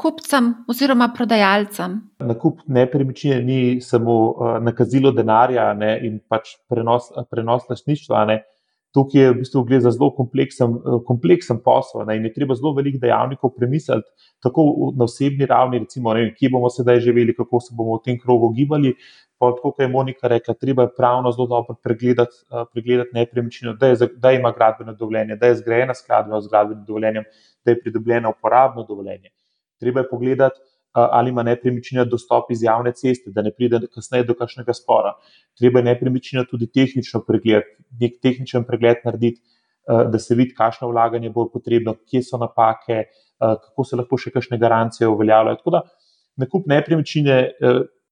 kupcem oziroma prodajalcem? Nakup nepremičnine ni samo nakazilo denarja, ne, in pač prenos, prenos lastništva. Ne. Tukaj je v bistvu gre za zelo kompleksen, kompleksen posel ne, in je treba zelo veliko dejavnikov premisliti, tako na osebni ravni, recimo, ne, kje bomo sedaj živeli, kako se bomo v tem krogu gibali. Kot je Monika rekla, treba je pravno zelo dobro pregledati, pregledati nepremičnino, da, da ima gradbeno dovoljenje, da je zgrajena skladno z gradbenim dovoljenjem, da je pridobljeno uporabno dovoljenje. Treba je pogledati, ali ima nepremičnina dostop iz javne ceste, da ne pride kasneje do kakšnega spora. Treba je nepremičnina tudi tehnično pregled, nek tehničen pregled narediti, da se vidi, kakšno vlaganje bo potrebno, kje so napake, kako se lahko še kakšne garancije uveljavljajo. Nakup nepremičnine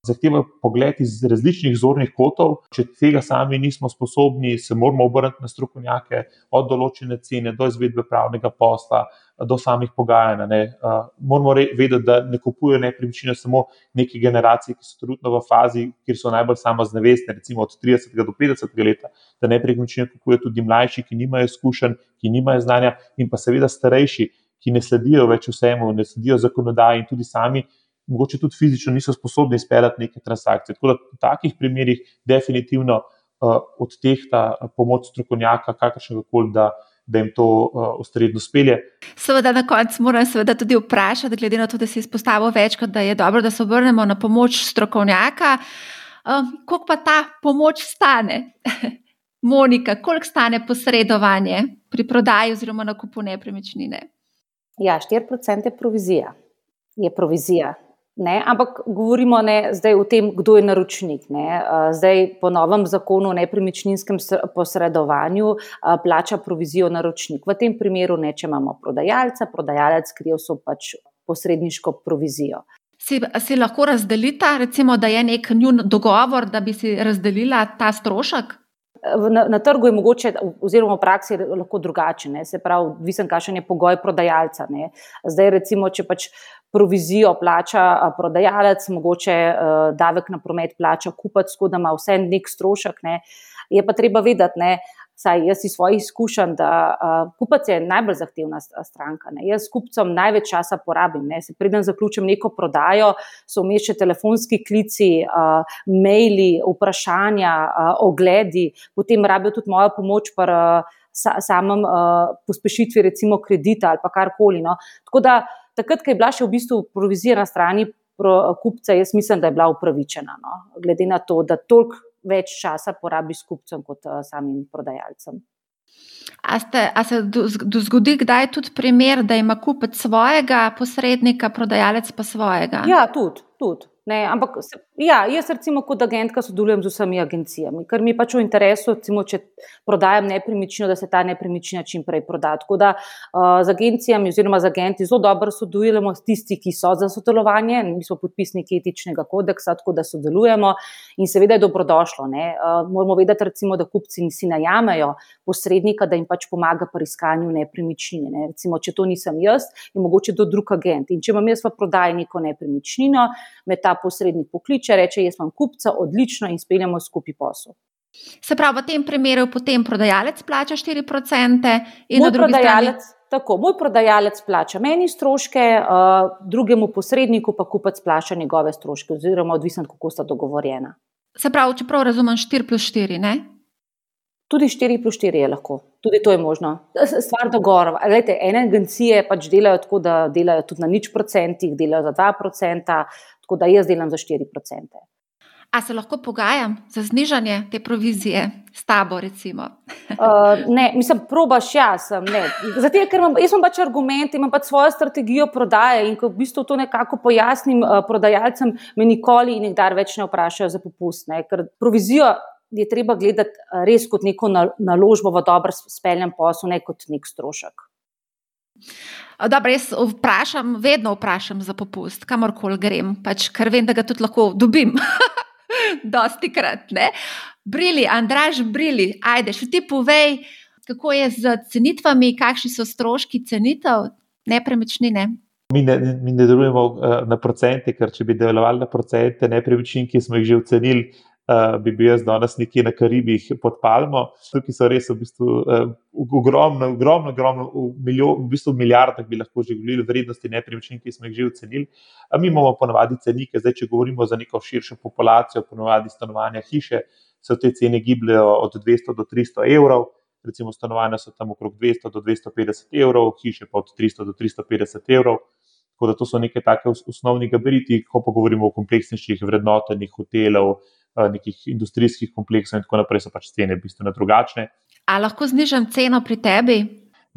zahteva pogled iz različnih zornih kotov. Če tega sami nismo sposobni, se moramo obrniti na strokovnjake, od določene cene do izvedbe pravnega posla, do samih pogajanj. Ne. Moramo vedeti, da ne kupujejo nepremičnine samo neke generacije, ki so trenutno v fazi, kjer so najbolj samozavestne, recimo od 30 do 50 let, da nepremičnine kupujejo tudi mlajši, ki nimajo izkušenj, ki nimajo znanja, in pa seveda starejši, ki ne sledijo več vsemu, ne sledijo zakonodaji in tudi sami mogoče tudi fizično niso sposobni izpeljati neke transakcije. Tako da v takih primerih definitivno uh, odtehta pomoč strokovnjaka, kakršnega koli, da, da jim to uh, ustrezno spelje. Seveda, na koncu moram seveda tudi vprašati, glede na to, da si izpostavil večkrat, da je dobro, da se obrnemo na pomoč strokovnjaka. Um, koliko pa ta pomoč stane? [LAUGHS] Monika, koliko stane posredovanje pri prodaji oziroma nakupu nepremičnine? Ja, 4% je provizija. Je provizija. Ne, ampak govorimo ne, zdaj o tem, kdo je naročnik. Ne. Zdaj, po novem zakonu o nepremičninskem posredovanju plača provizijo naročnik. V tem primeru, ne, če imamo prodajalca, prodajalec krijo so pač posredniško provizijo. Si, si lahko razdelita, recimo, da je nek njun dogovor, da bi si razdelila ta strošek? Na, na trgu je mogoče, oziroma v praksi je lahko drugače, ne. se pravi, odvisen, kakšen je pogoj prodajalca. Ne. Zdaj, recimo, če pač provizijo plača prodajalec, mogoče davek na promet plača kupec, tako da ima vse nek strošek. Ne. Je pa treba vedeti, ne, saj jaz iz svojih izkušenj, da uh, kupec je najbolj zahtevna stranka. Ne. Jaz kupcem največ časa porabim. Ne. Se preden zaključim neko prodajo, so vmes še telefonski klici, uh, maili, vprašanja, uh, ogledi, potem rabijo tudi mojo pomoč pri uh, samem uh, pospešitvi, recimo kredita ali karkoli. No. Tako da takrat, ko je bila še v bistvu provizija na strani kupca, jaz mislim, da je bila upravičena. No? Glede na to, da toliko več časa porabi s kupcem kot uh, samim prodajalcem. A, ste, a se do, do zgodi kdaj tudi primer, da ima kupec svojega posrednika, prodajalec pa svojega? Ja, tudi. tudi. Ne, ampak ja, jaz, recimo, kot agentka, sodelujem z vsemi agencijami, ker mi je pač v interesu, recimo, če prodajam nepremičnino, da se ta nepremičnina čim prej proda. Tako da uh, z agencijami oziroma z agenti zelo dobro sodelujemo s tisti, ki so za sodelovanje. Mi smo podpisniki etičnega kodeksa, tako da sodelujemo in seveda je dobrodošlo. Uh, moramo vedeti, recimo, da kupci si najamejo posrednika, da jim pač pomaga pri iskanju nepremičnine. Ne. Recimo, če to nisem jaz, je mogoče to drug agent. In če imam jaz v prodaji neko nepremičnino, me ta posrednik pokliče, reče: Jaz imam kupca, odlično in speljamo skupaj posel. Se pravi, v tem primeru potem prodajalec plača 4%, in na drugi strani. Tako, moj prodajalec plača meni stroške, uh, drugemu posredniku pa kupec plača njegove stroške, oziroma odvisno, kako sta dogovorjena. Se pravi, če prav razumem, 4 plus 4, ne? Tudi 4 plus 4 je lahko, tudi to je možno. Stvar dogovora. Ene agencije pač delajo tako, da delajo tudi na nič procentih, delajo za 2 procenta, tako da jaz delam za 4 procente. A se lahko pogajam za znižanje te provizije s tabo? [LAUGHS] uh, ne, mislim, probaš jaz. Zato, ker imam, jaz imam pač argument, imam pač svojo strategijo prodaje in ko v bistvu to nekako pojasnim uh, prodajalcem, me nikoli in nikdar več ne vprašajo za popust. Ne? Ker provizijo je treba gledati res kot neko naložbo v dobro speljen posel, ne kot nek strošek. Dobro, jaz vprašam, vedno vprašam za popust, kamorkoli grem, pač, ker vem, da ga tudi lahko dobim. [LAUGHS] Dosti krat. Ne? Brili, Andraž, brili, ajde, še ti povej, kako je z cenitvami, kakšni so stroški cenitev nepremičnine. Mi ne, mi ne delujemo uh, na procente, ker če bi delovali na procente nepremičnin, ki smo jih že ocenili, uh, bi bil jaz danes nekje na Karibih pod Palmo. Tukaj so res v bistvu uh, ogromno, ogromno, ogromno, milijo, v bistvu milijardah bi lahko že govorili vrednosti nepremičnin, ki smo jih že ocenili. Uh, mi imamo ponovadi cenike, zdaj, če govorimo za neko širšo populacijo, ponovadi stanovanja hiše, se te cene gibljajo od 200 do 300 evrov. Recimo stanovanja so tam okrog 200 do 250 evrov, hiše pa od 300 do 350 evrov. Tako da to so neke take osnovni gabariti, ko pa govorimo o kompleksnejših vrednotenih hotelov, Eh, nekih industrijskih kompleksov in tako naprej, so pač cene bistveno drugačne. A lahko znižam ceno pri tebi?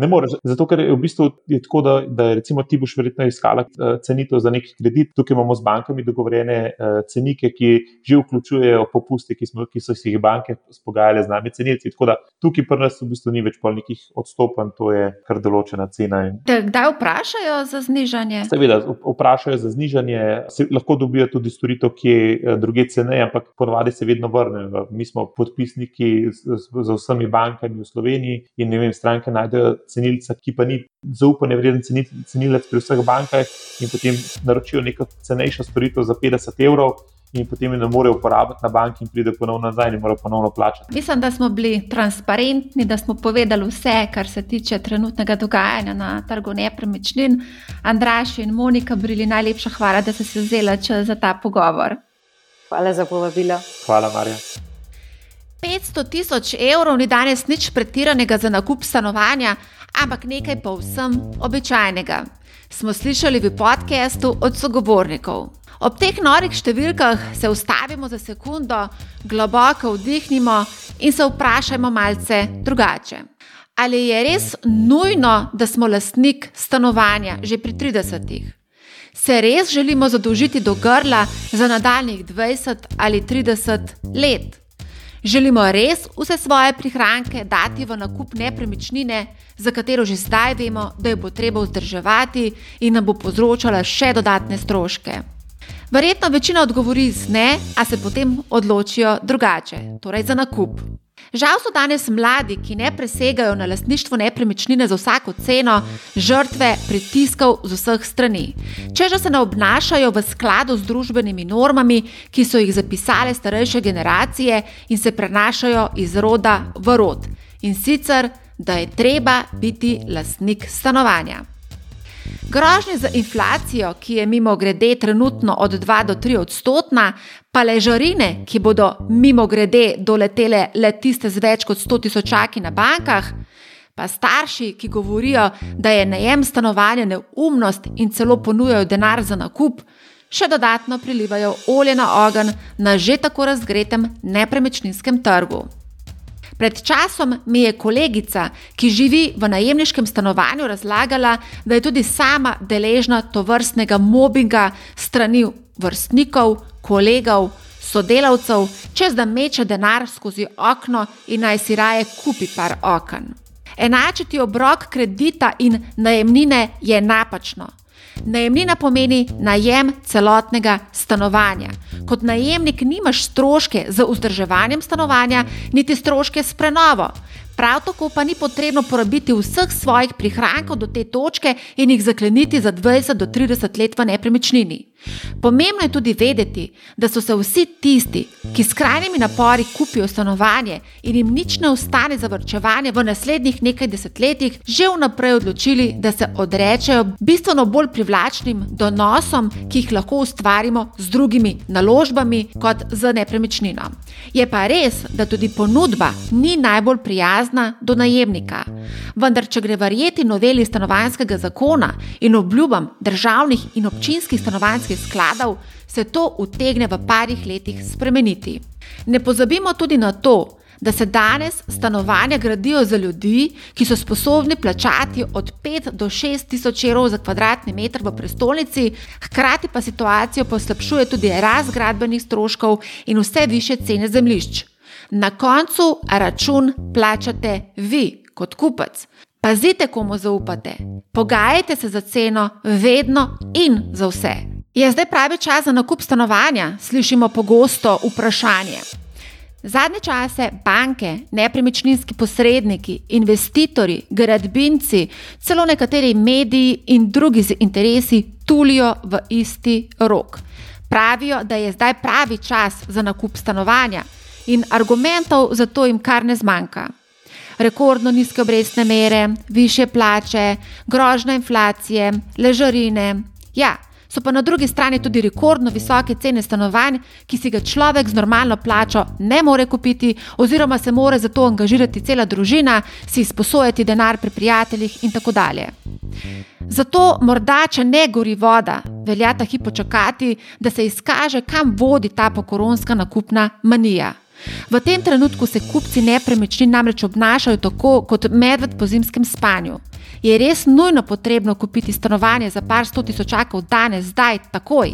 Ne moreš, zato ker je v bistvu je tako, da, da recimo, ti boš verjetno iskala uh, cenitev za neki kredit. Tukaj imamo z bankami dogovorjene uh, cenike, ki že vključujejo popuste, ki, smo, ki so jih banke spogajale z nami cenilci. Tako da tukaj pri nas v bistvu ni več pol nekih odstopanj, to je kar določena cena. Kdaj vprašajo za znižanje? Seveda, vprašajo za znižanje, se, lahko dobijo tudi storitev, ki je uh, druge cene, ampak ponovadi se vedno vrnejo. Mi smo podpisniki z, z vsemi bankami v Sloveniji in ne vem, stranke najdejo cenilca, ki pa ni zaupanje vreden cenilec pri vseh bankah, in potem naročijo neko cenejšo storitev za 50 evrov. In potem ne morejo uporabiti na banki, in pride ponovno nazaj, in morajo ponovno plačati. Mislim, da smo bili transparentni, da smo povedali vse, kar se tiče trenutnega dogajanja na trgu nepremičnin. Andraš in Monika, bili najlepša hvala, da ste se vzeli čas za ta pogovor. Hvala za povabilo. Hvala, Marja. 500 tisoč evrov ni danes nič pretiranega za nakup stanovanja, ampak nekaj povsem običajnega. Smo slišali v podkastu od sogovornikov. Ob teh norih številkah se ustavimo za sekundo, globoko vdihnimo in se vprašajmo malce drugače. Ali je res nujno, da smo lastnik stanovanja že pri 30-ih? Se res želimo zadolžiti do grla za nadaljnih 20 ali 30 let? Želimo res vse svoje prihranke dati v nakup nepremičnine, za katero že zdaj vemo, da jo bo treba vzdrževati in nam bo povzročala še dodatne stroške. Verjetno večina odgovori z ne, a se potem odločijo drugače, torej za nakup. Žal so danes mladi, ki ne presegajo na lastništvo nepremičnine za vsako ceno, žrtve pritiskov z vseh strani. Če že se ne obnašajo v skladu z družbenimi normami, ki so jih zapisale starejše generacije in se prenašajo iz roda v rod. In sicer, da je treba biti lastnik stanovanja. Grožnje za inflacijo, ki je mimo grede trenutno od 2 do 3 odstotna, pa ležarine, ki bodo mimo grede doletele le tiste z več kot 100 tisočaki na bankah, pa starši, ki govorijo, da je najem stanovanja neumnost in celo ponujajo denar za nakup, še dodatno prilivajo olje na ogen na že tako razgretem nepremičninskem trgu. Pred časom mi je kolegica, ki živi v najemniškem stanovanju, razlagala, da je tudi sama deležna to vrstnega mobinga strani vrstnikov, kolegov, sodelavcev, čez da meče denar skozi okno in naj si raje kupi par okn. Enačiti obrok kredita in najemnine je napačno. Najemnina pomeni najem celotnega stanovanja. Kot najemnik nimaš stroške z vzdrževanjem stanovanja, niti stroške s prenovo. Prav tako pa ni potrebno porabiti vseh svojih prihrankov do te točke in jih zakleniti za 20 do 30 let v nepremičnini. Pomembno je tudi vedeti, da so se vsi tisti, ki s krajnimi napori kupijo stanovanje in jim nič ne ostane za vrčevanje v naslednjih nekaj desetletjih, že vnaprej odločili, da se odrečejo bistveno bolj privlačnim donosom, ki jih lahko ustvarimo z drugimi naložbami kot z nepremičnino. Je pa res, da tudi ponudba ni najbolj prijazna do najemnika. Vendar, če gre verjeti noveli stanovanskega zakona in obljubam državnih in občinskih stanovanjskih stanovanjskih skladov, se to utegne v parih letih spremeniti. Ne pozabimo tudi na to, da se danes stanovanja gradijo za ljudi, ki so sposobni plačati od 5 do 6 tisoč evrov za kvadratni meter v prestolnici, hkrati pa situacijo poslabšuje tudi rast gradbenih stroškov in vse više cene zemljišč. Na koncu račun plačate vi, kot kupec. Pazite, komu zaupate. Pogajajte se za ceno, vedno in za vse. Je zdaj pravi čas za nakup stanovanja? Slišimo pogosto vprašanje. Zadnje čase banke, nepremičninski posredniki, investitorji, gradbinci, celo nekateri mediji in drugi z interesi tulijo v isti rok. Pravijo, da je zdaj pravi čas za nakup stanovanja in argumentov za to jim kar ne zmanjka. Rekordno nizke obrestne mere, više plače, grožna inflacije, ležarine. Ja, so pa na drugi strani tudi rekordno visoke cene stanovanj, ki si ga človek z normalno plačo ne more kupiti, oziroma se mora za to angažirati cela družina, si izposojati denar pri prijateljih in tako dalje. Zato morda, če ne gori voda, velja ta hip počakati, da se izkaže, kam vodi ta pokoronska nakupna manija. V tem trenutku se kupci nepremičnin namreč obnašajo tako kot medved po zimskem spanju. Je res nujno potrebno kupiti stanovanje za par sto tisočakov danes, zdaj, takoj?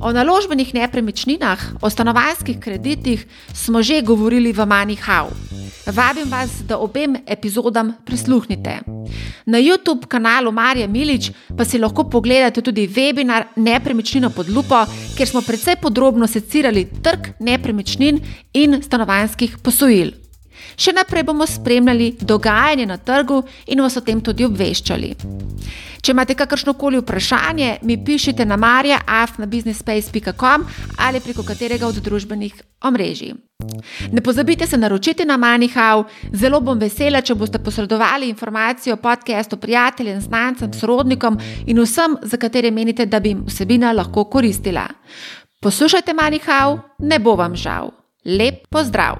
O naložbenih nepremičninah, o stanovanjskih kreditih smo že govorili v Manihau. Vabim vas, da obem epizodam prisluhnite. Na YouTube kanalu Marija Milič pa si lahko pogledate tudi webinar Nepremičnino pod lupo, kjer smo precej podrobno secirali trg nepremičnin in stanovanjskih posojil. Še naprej bomo spremljali dogajanje na trgu in vas o tem tudi obveščali. Če imate kakršno koli vprašanje, mi pišite na marja.afnabusinessspace.com ali preko katerega od družbenih omrežij. Ne pozabite se naročiti na Manihau, zelo bom vesela, če boste posredovali informacijo o podkastu prijateljem, znancem, sorodnikom in vsem, za katere menite, da bi jim vsebina lahko koristila. Poslušajte Manihau, ne bo vam žal. Lep pozdrav!